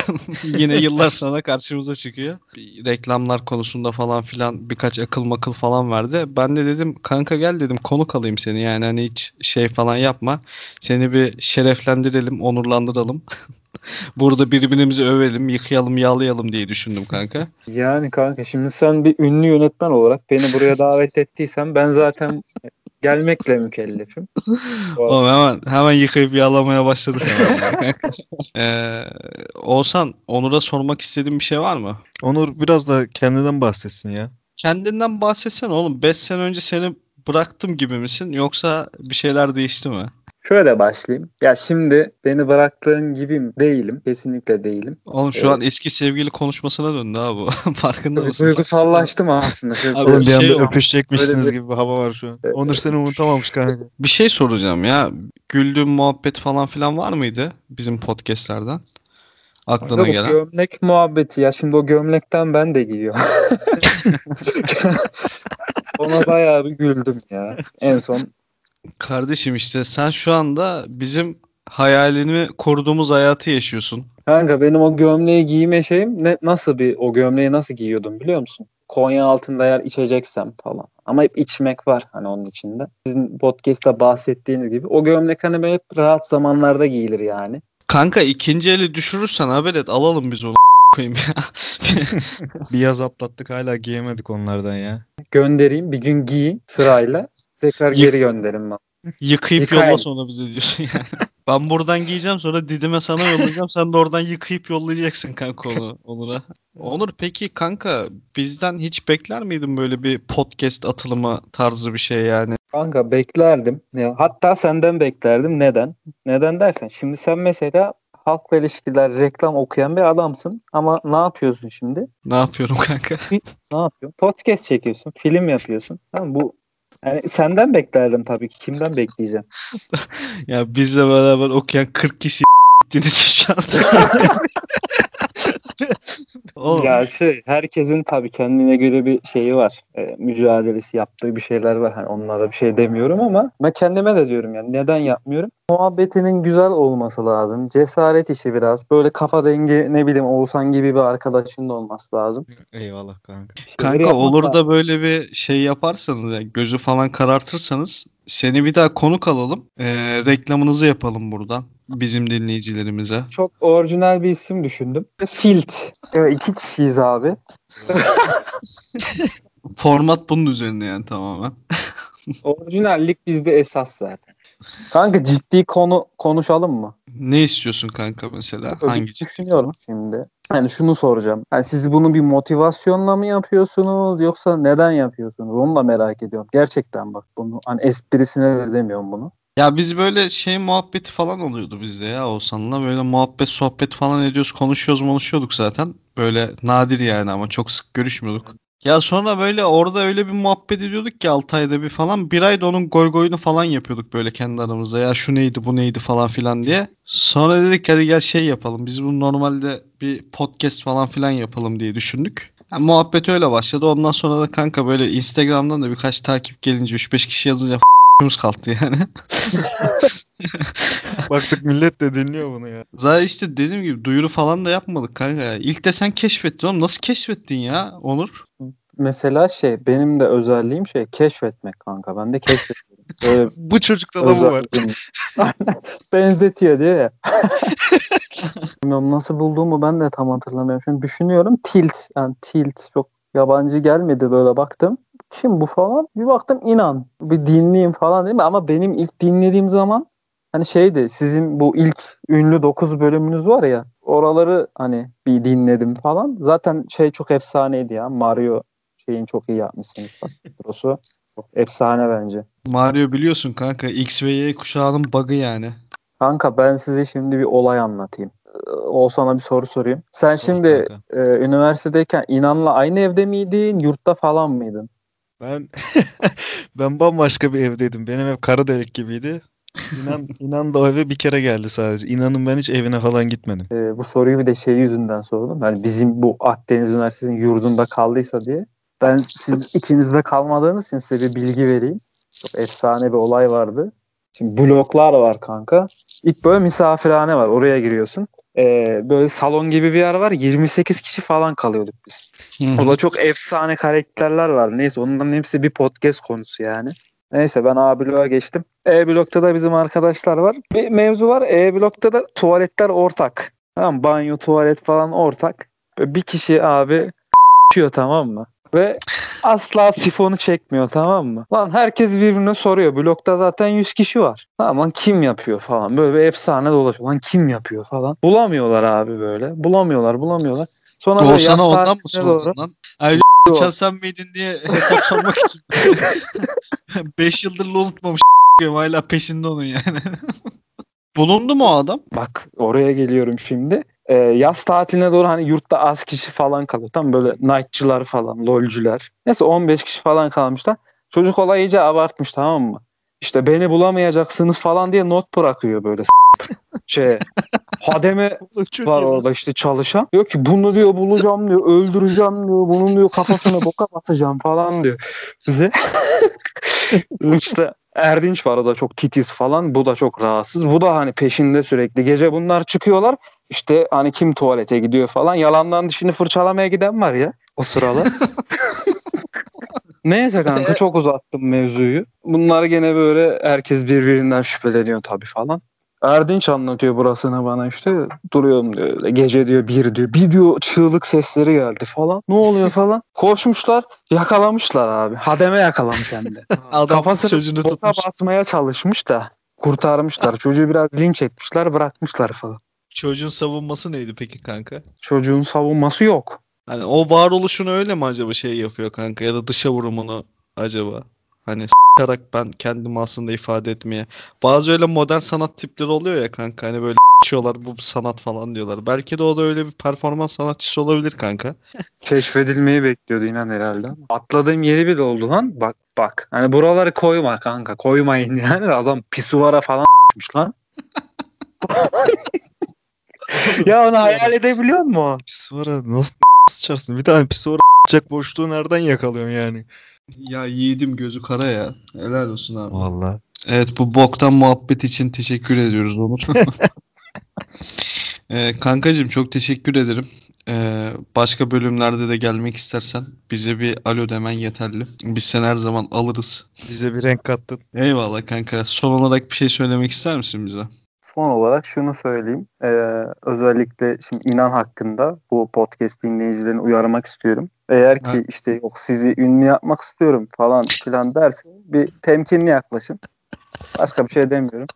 yine yıllar sonra karşımıza çıkıyor. Bir Reklamlar konusunda falan filan birkaç akıl makıl falan verdi. Ben de dedim kanka gel dedim konuk alayım seni yani hani hiç şey falan yapma. Seni bir şereflendirelim, onurlandıralım. Burada birbirimizi övelim, yıkayalım, yağlayalım diye düşündüm kanka. Yani kanka şimdi sen bir ünlü yönetmen olarak beni buraya davet ettiysen ben zaten gelmekle mükellefim. Oğlum hemen hemen yıkayıp yağlamaya başladık hemen. ee, Oğuzhan, Onur'a sormak istediğin bir şey var mı? Onur biraz da kendinden bahsetsin ya. Kendinden bahsetsene oğlum. 5 sene önce seni bıraktım gibi misin yoksa bir şeyler değişti mi? Şöyle başlayayım. Ya şimdi beni bıraktığın gibi değilim. Kesinlikle değilim. Oğlum şu an eski sevgili konuşmasına döndü ha bu. Farkında mısın? Duygusallaştım aslında. Abi, Oğlum bir şey anda öpüşecekmişsiniz bir- gibi bir hava var şu an. Evet. Onur seni unutamamış kanka. Bir şey soracağım ya. Güldüğün muhabbet falan filan var mıydı bizim podcastlerden? Aklına Kanka gelen. gömlek muhabbeti ya şimdi o gömlekten ben de giyiyorum. Ona bayağı bir güldüm ya. En son Kardeşim işte sen şu anda bizim hayalini kurduğumuz hayatı yaşıyorsun. kanka benim o gömleği giyme şeyim ne nasıl bir o gömleği nasıl giyiyordum biliyor musun? Konya altında eğer içeceksem falan. Ama hep içmek var hani onun içinde. Sizin podcast'ta bahsettiğiniz gibi o gömlek hani hep rahat zamanlarda giyilir yani. Kanka ikinci eli düşürürsen haber et alalım biz onu koyayım ya. Bir yaz atlattık hala giyemedik onlardan ya. Göndereyim bir gün giy sırayla tekrar Yık- geri gönderin bana. Yıkayıp Yıkayın. yolla sonra bize diyorsun yani. Ben buradan giyeceğim sonra Didim'e sana yollayacağım. Sen de oradan yıkayıp yollayacaksın kanka onu Onur'a. Onur peki kanka bizden hiç bekler miydin böyle bir podcast atılımı tarzı bir şey yani? Kanka beklerdim. Ya, hatta senden beklerdim. Neden? Neden dersen şimdi sen mesela halkla ilişkiler, reklam okuyan bir adamsın ama ne yapıyorsun şimdi? Ne yapıyorum kanka? Ne yapıyorsun? Podcast çekiyorsun, film yapıyorsun. Tamam bu yani senden beklerdim tabii ki. Kimden bekleyeceğim? Ya bizle beraber okuyan 40 kişi gittiğin için şu anda. Oğlum, Ya şey herkesin tabii kendine göre bir şeyi var. E, mücadelesi yaptığı bir şeyler var. Hani onlara bir şey demiyorum ama ben kendime de diyorum yani neden yapmıyorum? Muhabbetinin güzel olması lazım. Cesaret işi biraz. Böyle kafa dengi ne bileyim Oğuzhan gibi bir arkadaşın da olması lazım. Eyvallah kanka. Şeyleri Kanka yapmak olur da böyle bir şey yaparsanız yani gözü falan karartırsanız seni bir daha konuk alalım. Ee, reklamınızı yapalım buradan bizim dinleyicilerimize. Çok orijinal bir isim düşündüm. Filt. Evet, iki kişiyiz abi. Format bunun üzerine yani tamamen. Orijinallik bizde esas zaten. Kanka ciddi konu konuşalım mı? Ne istiyorsun kanka mesela? Öyle Hangi bir düşünüyorum şimdi. Yani şunu soracağım. Yani siz bunu bir motivasyonla mı yapıyorsunuz yoksa neden yapıyorsunuz? Onu da merak ediyorum. Gerçekten bak bunu hani esprisine de demiyorum bunu. Ya biz böyle şey muhabbeti falan oluyordu bizde ya Oğuzhan'la. Böyle muhabbet sohbet falan ediyoruz, konuşuyoruz, konuşuyorduk zaten. Böyle nadir yani ama çok sık görüşmüyorduk. Ya sonra böyle orada öyle bir muhabbet ediyorduk ki 6 ayda bir falan. Bir ayda onun goy goyunu falan yapıyorduk böyle kendi aramızda. Ya şu neydi bu neydi falan filan diye. Sonra dedik hadi gel şey yapalım. Biz bunu normalde bir podcast falan filan yapalım diye düşündük. Ha, muhabbet öyle başladı. Ondan sonra da kanka böyle Instagram'dan da birkaç takip gelince 3-5 kişi yazınca kalktı yani. Baktık millet de dinliyor bunu ya. Zaten işte dediğim gibi duyuru falan da yapmadık kanka ya. İlk de sen keşfettin oğlum. Nasıl keşfettin ya Onur? Mesela şey benim de özelliğim şey keşfetmek kanka. Ben de keşfediyorum. Böyle Bu çocukta da bu var. Benzetiyor diyor ya. Bilmiyorum nasıl bulduğumu ben de tam hatırlamıyorum. Şimdi düşünüyorum tilt. Yani tilt çok yabancı gelmedi böyle baktım. Kim bu falan? Bir baktım inan. Bir dinleyeyim falan değil mi? Ama benim ilk dinlediğim zaman hani şeydi sizin bu ilk ünlü 9 bölümünüz var ya oraları hani bir dinledim falan. Zaten şey çok efsaneydi ya. Mario şeyin çok iyi yapmışsınız. Prosu. Çok efsane bence. Mario biliyorsun kanka X ve Y kuşağının bug'ı yani. Kanka ben size şimdi bir olay anlatayım. Ee, Oğuzhan'a bir soru sorayım. Sen Sor şimdi kanka. e, üniversitedeyken İnan'la aynı evde miydin? Yurtta falan mıydın? Ben ben bambaşka bir evdeydim. Benim ev kara delik gibiydi. İnan, inan da o eve bir kere geldi sadece. İnanın ben hiç evine falan gitmedim. Ee, bu soruyu bir de şey yüzünden sordum. Yani bizim bu Akdeniz Üniversitesi'nin yurdunda kaldıysa diye. Ben siz ikinizde kalmadığınız için size bir bilgi vereyim. Çok efsane bir olay vardı. Şimdi bloklar var kanka. İlk böyle misafirhane var. Oraya giriyorsun. Ee, böyle salon gibi bir yer var. 28 kişi falan kalıyorduk biz. Orada çok efsane karakterler var. Neyse onların hepsi bir podcast konusu yani. Neyse ben A bloğa geçtim. E blokta da bizim arkadaşlar var. Bir mevzu var. E blokta da tuvaletler ortak. Tamam banyo, tuvalet falan ortak. Bir kişi abi içiyor tamam mı? Ve asla sifonu çekmiyor tamam mı? Lan herkes birbirine soruyor. Blokta zaten 100 kişi var. Tamam kim yapıyor falan. Böyle bir efsane dolaşıyor. Lan kim yapıyor falan. Bulamıyorlar abi böyle. Bulamıyorlar bulamıyorlar. Sonra yaz ondan mı sordun lan? Ayrıca sen miydin diye hesap sormak için. 5 yıldır unutmamış hala peşinde onun yani. Bulundu mu o adam? Bak oraya geliyorum şimdi. Ee, yaz tatiline doğru hani yurtta az kişi falan kalıyor. Tam böyle nightçılar falan, lolcüler. Neyse 15 kişi falan kalmışlar. Çocuk olay iyice abartmış tamam mı? İşte beni bulamayacaksınız falan diye not bırakıyor böyle şey. Hademe var orada işte çalışan. Diyor ki bunu diyor bulacağım diyor. Öldüreceğim diyor. Bunun diyor kafasına boka basacağım falan diyor. Bize. işte Erdinç var o da çok titiz falan. Bu da çok rahatsız. Bu da hani peşinde sürekli. Gece bunlar çıkıyorlar. İşte hani kim tuvalete gidiyor falan. Yalandan dişini fırçalamaya giden var ya o sıralar. Neyse kanka çok uzattım mevzuyu. Bunlar gene böyle herkes birbirinden şüpheleniyor tabii falan. Erdinç anlatıyor burasını bana işte. Duruyorum diyor. Gece diyor bir diyor. Bir diyor çığlık sesleri geldi falan. Ne oluyor falan. Koşmuşlar yakalamışlar abi. Hademe yakalamış hem de. Sözünü boka tutmuş. basmaya çalışmış da kurtarmışlar. Çocuğu biraz linç etmişler bırakmışlar falan. Çocuğun savunması neydi peki kanka? Çocuğun savunması yok. Hani o varoluşunu öyle mi acaba şey yapıyor kanka ya da dışa vurumunu acaba? Hani s**arak ben kendimi aslında ifade etmeye. Bazı öyle modern sanat tipleri oluyor ya kanka hani böyle s**ıyorlar bu sanat falan diyorlar. Belki de o da öyle bir performans sanatçısı olabilir kanka. Keşfedilmeyi bekliyordu inan herhalde. Atladığım yeri bile oldu lan. Bak bak. Hani buraları koyma kanka. Koymayın yani. Adam pisuvara falan s**miş lan. ya onu hayal edebiliyor musun? Pisuvara nasıl sıçarsın? Bir tane pisuvara atacak boşluğu nereden yakalıyorsun yani? Ya yiğidim gözü kara ya. Helal olsun abi. Vallahi. Evet bu boktan muhabbet için teşekkür ediyoruz Onur. ee, kankacığım çok teşekkür ederim. Ee, başka bölümlerde de gelmek istersen bize bir alo demen yeterli. Biz seni her zaman alırız. Bize bir renk kattın. Eyvallah kanka. Son olarak bir şey söylemek ister misin bize? Son olarak şunu söyleyeyim. Ee, özellikle şimdi inan hakkında bu podcast dinleyicilerini uyarmak istiyorum. Eğer ki Ha. işte yok sizi ünlü yapmak istiyorum falan filan derse bir temkinli yaklaşın. Başka bir şey demiyorum.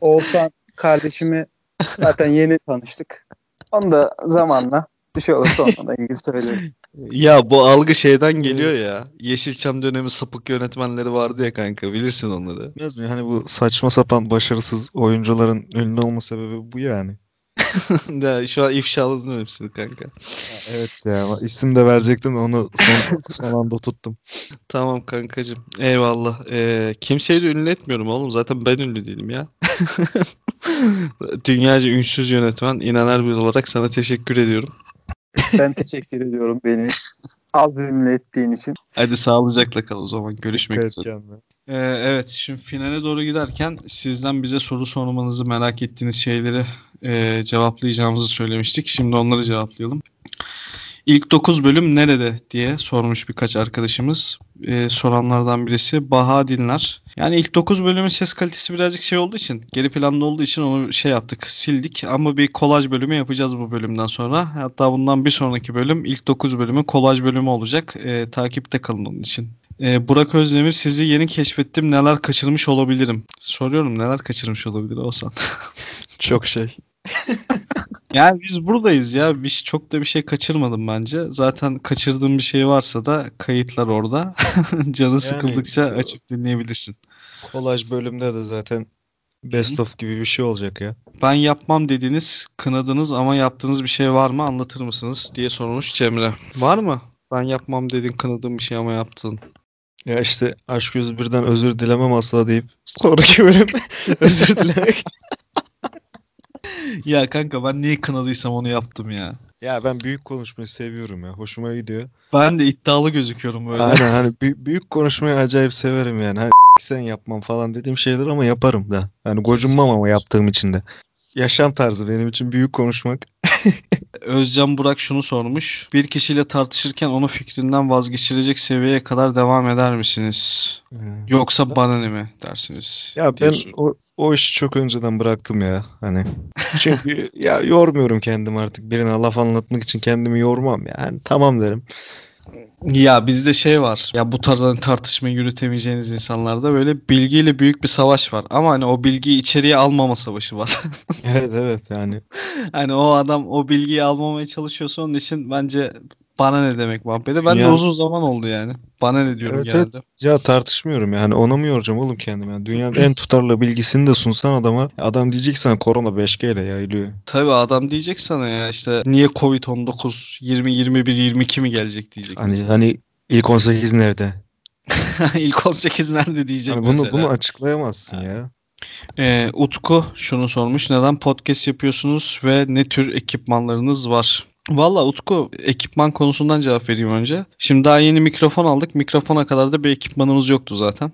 Oğuzhan kardeşimi Zaten yeni tanıştık. Onu da zamanla bir şey olursa onunla ilgili söylerim. Ya bu algı şeyden geliyor ya. Yeşilçam dönemi sapık yönetmenleri vardı ya kanka bilirsin onları. Bilmez mi? Hani bu saçma sapan başarısız oyuncuların ünlü olma sebebi bu yani. ya şu an ifşaladın hepsini kanka. Evet ya ama isim de verecektin onu son, son anda tuttum. Tamam kankacığım. Eyvallah. Ee, kimseyi de ünlü etmiyorum oğlum. Zaten ben ünlü değilim ya. Dünyaca ünsüz yönetmen İnaner bir olarak sana teşekkür ediyorum. Ben teşekkür ediyorum beni az ünlü ettiğin için. Hadi sağlıcakla kal o zaman. Görüşmek Dikkat et üzere. kendine. Ee, evet şimdi finale doğru giderken sizden bize soru sormanızı merak ettiğiniz şeyleri e, cevaplayacağımızı söylemiştik. Şimdi onları cevaplayalım. İlk 9 bölüm nerede diye sormuş birkaç arkadaşımız. Ee, soranlardan birisi Baha Dinler. Yani ilk 9 bölümün ses kalitesi birazcık şey olduğu için, geri planda olduğu için onu şey yaptık, sildik. Ama bir kolaj bölümü yapacağız bu bölümden sonra. Hatta bundan bir sonraki bölüm ilk 9 bölümü kolaj bölümü olacak. Ee, takipte kalın onun için. Ee, Burak Özdemir sizi yeni keşfettim neler kaçırmış olabilirim. Soruyorum neler kaçırmış olabilir olsan. Çok şey. Yani biz buradayız ya. Bir, çok da bir şey kaçırmadım bence. Zaten kaçırdığım bir şey varsa da kayıtlar orada. Canı sıkıldıkça Yani- açıp dinleyebilirsin. Kolaj bölümde de zaten best of gibi bir şey olacak ya. Ben yapmam dediğiniz, kınadığınız ama yaptığınız bir şey var mı anlatır mısınız diye sormuş Cemre. Var mı? Ben yapmam dedin, kınadığım bir şey ama yaptın. Ya işte Aşk 101'den özür dilemem asla deyip sonraki bölüm özür dilemek. Ya kanka ben neyi kınadıysam onu yaptım ya. Ya ben büyük konuşmayı seviyorum ya. Hoşuma gidiyor. Ben de iddialı gözüküyorum böyle. Aynen hani büyük, büyük konuşmayı acayip severim yani. Hani sen yapmam falan dediğim şeyler ama yaparım da. Yani gocunmam ama yaptığım için de. Yaşam tarzı benim için büyük konuşmak. Özcan Burak şunu sormuş. Bir kişiyle tartışırken onu fikrinden vazgeçirecek seviyeye kadar devam eder misiniz? Yoksa bana ne mi dersiniz? Ya ben diyorsun. o, o işi çok önceden bıraktım ya. Hani çünkü ya yormuyorum kendimi artık. Birine laf anlatmak için kendimi yormam ya. Hani tamam derim. Ya bizde şey var. Ya bu tarz hani tartışmayı yürütemeyeceğiniz insanlarda böyle bilgiyle büyük bir savaş var. Ama hani o bilgiyi içeriye almama savaşı var. Evet evet yani. hani o adam o bilgiyi almamaya çalışıyorsa onun için bence bana ne demek muhabbeti. Ben de Yani- uzun zaman oldu yani. Bana ne diyorum Evet, evet. genelde. Ya tartışmıyorum yani ona mı yoracağım oğlum kendimi? Yani dünyanın en tutarlı bilgisini de sunsan adama adam diyecek sana korona 5G ile yayılıyor. Tabii adam diyecek sana ya işte niye Covid-19 20 21 22 mi gelecek diyecek. Hani hani ilk 18 nerede? İlk 18 nerede diyecek Hani bunu mesela. bunu açıklayamazsın ya. Ee, Utku şunu sormuş. Neden podcast yapıyorsunuz ve ne tür ekipmanlarınız var? Valla Utku ekipman konusundan cevap vereyim önce. Şimdi daha yeni mikrofon aldık. Mikrofona kadar da bir ekipmanımız yoktu zaten.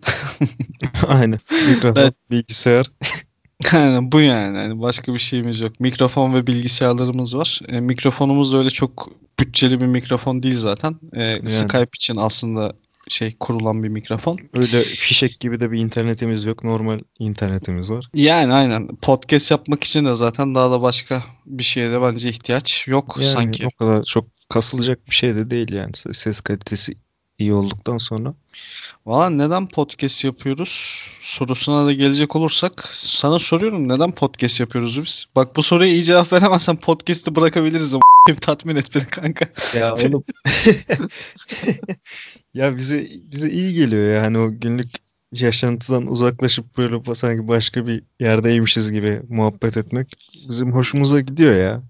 Aynen. Mikrofon, Evet. bilgisayar. Yani bu yani. Yani başka bir şeyimiz yok. Mikrofon ve bilgisayarlarımız var. E, mikrofonumuz da öyle çok bütçeli bir mikrofon değil zaten. E, Skype için aslında şey kurulan bir mikrofon. Öyle fişek gibi de bir internetimiz yok. Normal internetimiz var. Yani aynen. Podcast yapmak için de zaten daha da başka bir şeye de bence ihtiyaç yok Yani sanki. o kadar çok kasılacak bir şey de değil yani. Se- Ses kalitesi iyi olduktan sonra. Valla neden podcast yapıyoruz sorusuna da gelecek olursak sana soruyorum neden podcast yapıyoruz biz? Bak bu soruya iyi cevap veremezsen podcast'i bırakabiliriz ama tatmin et beni kanka. Ya oğlum. ya bize bize iyi geliyor yani o günlük yaşantıdan uzaklaşıp böyle sanki başka bir yerdeymişiz gibi muhabbet etmek bizim hoşumuza gidiyor ya.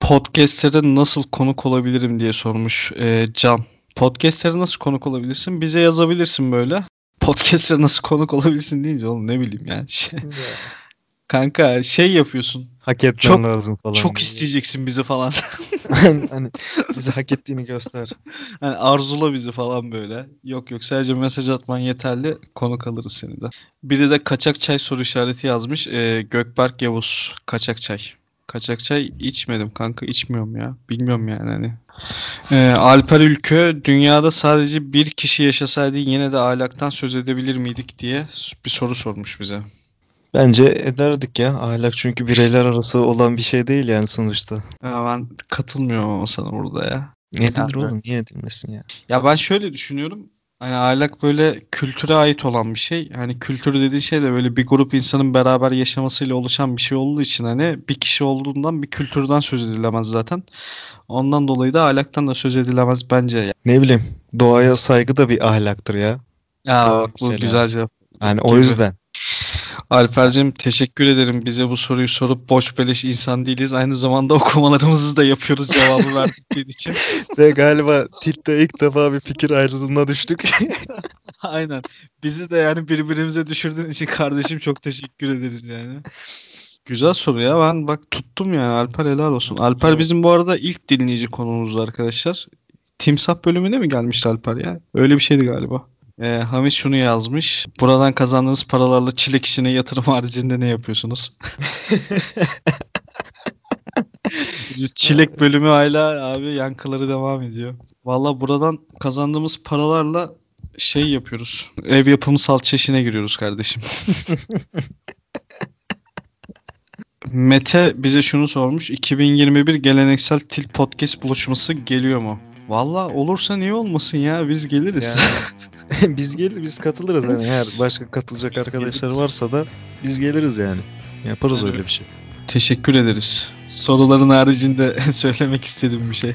Podcast'lere nasıl konuk olabilirim diye sormuş e, Can. Podcast'lere nasıl konuk olabilirsin? Bize yazabilirsin böyle. Podcast'lere nasıl konuk olabilirsin deyince oğlum ne bileyim yani. Şey- kanka şey yapıyorsun. Hak etmen Çok- lazım falan. Çok isteyeceksin bizi falan. hani bize hak ettiğini göster. Hani arzula bizi falan böyle. Yok yok sadece mesaj atman yeterli. Konuk alırız seni de. Biri de kaçak çay soru işareti yazmış. Ee, Gökberk Yavuz kaçak çay. Kaçak çay içmedim kanka içmiyorum ya. Bilmiyorum yani hani. Ee, Alper Ülkü dünyada sadece bir kişi yaşasaydı yine de ahlaktan söz edebilir miydik diye bir soru sormuş bize. Bence ederdik ya. Ahlak çünkü bireyler arası olan bir şey değil yani sonuçta. Ya ben katılmıyorum ama sana burada ya. Ne ben- oğlum? Niye edilmesin ya? Ya ben şöyle düşünüyorum. Hani ahlak böyle kültüre ait olan bir şey. Hani kültür dediğin şey de böyle bir grup insanın beraber yaşamasıyla oluşan bir şey olduğu için hani bir kişi olduğundan bir kültürden söz edilemez zaten. Ondan dolayı da ahlaktan da söz edilemez bence. Ne bileyim doğaya saygı da bir ahlaktır ya. Ya bak bu güzel cevap. Yani o yüzden. Alper'cim teşekkür ederim bize bu soruyu sorup boş beleş insan değiliz. Aynı zamanda okumalarımızı da yapıyoruz cevabı verdikleri için. Ve galiba Tilt'te ilk defa bir fikir ayrılığına düştük. Aynen. Bizi de yani birbirimize düşürdüğün için kardeşim çok teşekkür ederiz yani. Güzel soru ya. Ben bak tuttum yani. Alper helal olsun. Alper bizim bu arada ilk dinleyici konumuzdu arkadaşlar. Timsah bölümüne mi gelmişti Alper ya? Öyle bir şeydi galiba. Ee, Hamit şunu yazmış. Buradan kazandığınız paralarla çilek işine yatırım haricinde ne yapıyorsunuz? Çilek bölümü hala abi yankıları devam ediyor. Valla buradan kazandığımız paralarla şey yapıyoruz. Ev yapımı salça işine giriyoruz kardeşim. Mete bize şunu sormuş. 2021 geleneksel Tilt Podcast buluşması geliyor mu? Valla olursa niye olmasın ya biz geliriz. Yani biz gel biz katılırız hani eğer başka katılacak arkadaşlar varsa da biz geliriz yani. Yaparız Evet. öyle bir şey. Teşekkür ederiz. Soruların haricinde söylemek istediğim bir şey.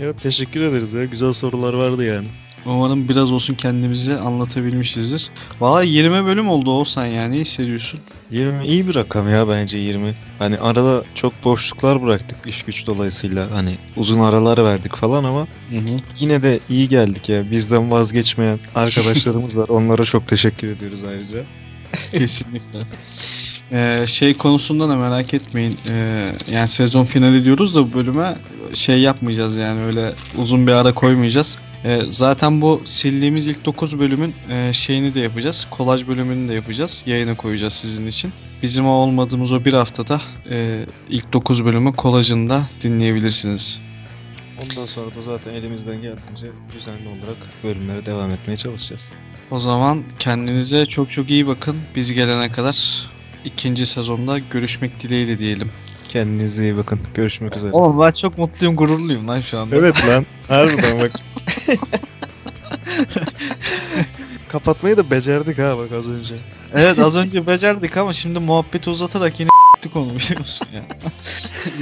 Ya teşekkür ederiz ya. Güzel sorular vardı yani. Umarım biraz olsun kendimizi anlatabilmişizdir. Valla 20 bölüm oldu Oğuzhan ya. Ne hissediyorsun? 20 iyi bir rakam ya bence 20. Hani arada çok boşluklar bıraktık iş güç dolayısıyla hani uzun aralar verdik falan ama yine de iyi geldik ya. Bizden vazgeçmeyen arkadaşlarımız var. Onlara çok teşekkür ediyoruz ayrıca. Kesinlikle. Ee, şey konusunda da merak etmeyin. Ee, yani sezon finali diyoruz da bu bölüme şey yapmayacağız yani öyle uzun bir ara koymayacağız. Ee, zaten bu sildiğimiz ilk 9 bölümün e, şeyini de yapacağız. Kolaj bölümünü de yapacağız. Yayına koyacağız sizin için. Bizim o olmadığımız o bir haftada e, ilk 9 bölümü kolajını da dinleyebilirsiniz. Ondan sonra da zaten elimizden geldiğince düzenli olarak bölümlere devam etmeye çalışacağız. O zaman kendinize çok çok iyi bakın. Biz gelene kadar ikinci sezonda görüşmek dileğiyle diyelim. Kendinize iyi bakın. Görüşmek üzere. Oğlum ben çok mutluyum, gururluyum lan şu anda. Evet lan. Harbiden bak. Kapatmayı da becerdik ha bak az önce. Evet az önce becerdik ama şimdi muhabbeti uzatarak yine konu biliyor musun ya.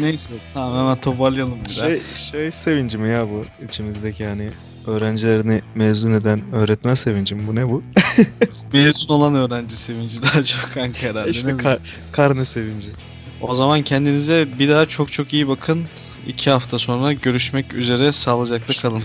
Neyse tamam hemen toparlayalım bir daha. Şey, şey sevinci mi ya bu içimizdeki yani öğrencilerini mezun eden öğretmen sevinci mi bu ne bu? Mezun olan öğrenci sevinci daha çok kanka herhalde. işte ka- karne sevinci. O zaman kendinize bir daha çok çok iyi bakın. İki hafta sonra görüşmek üzere. Sağlıcakla kalın.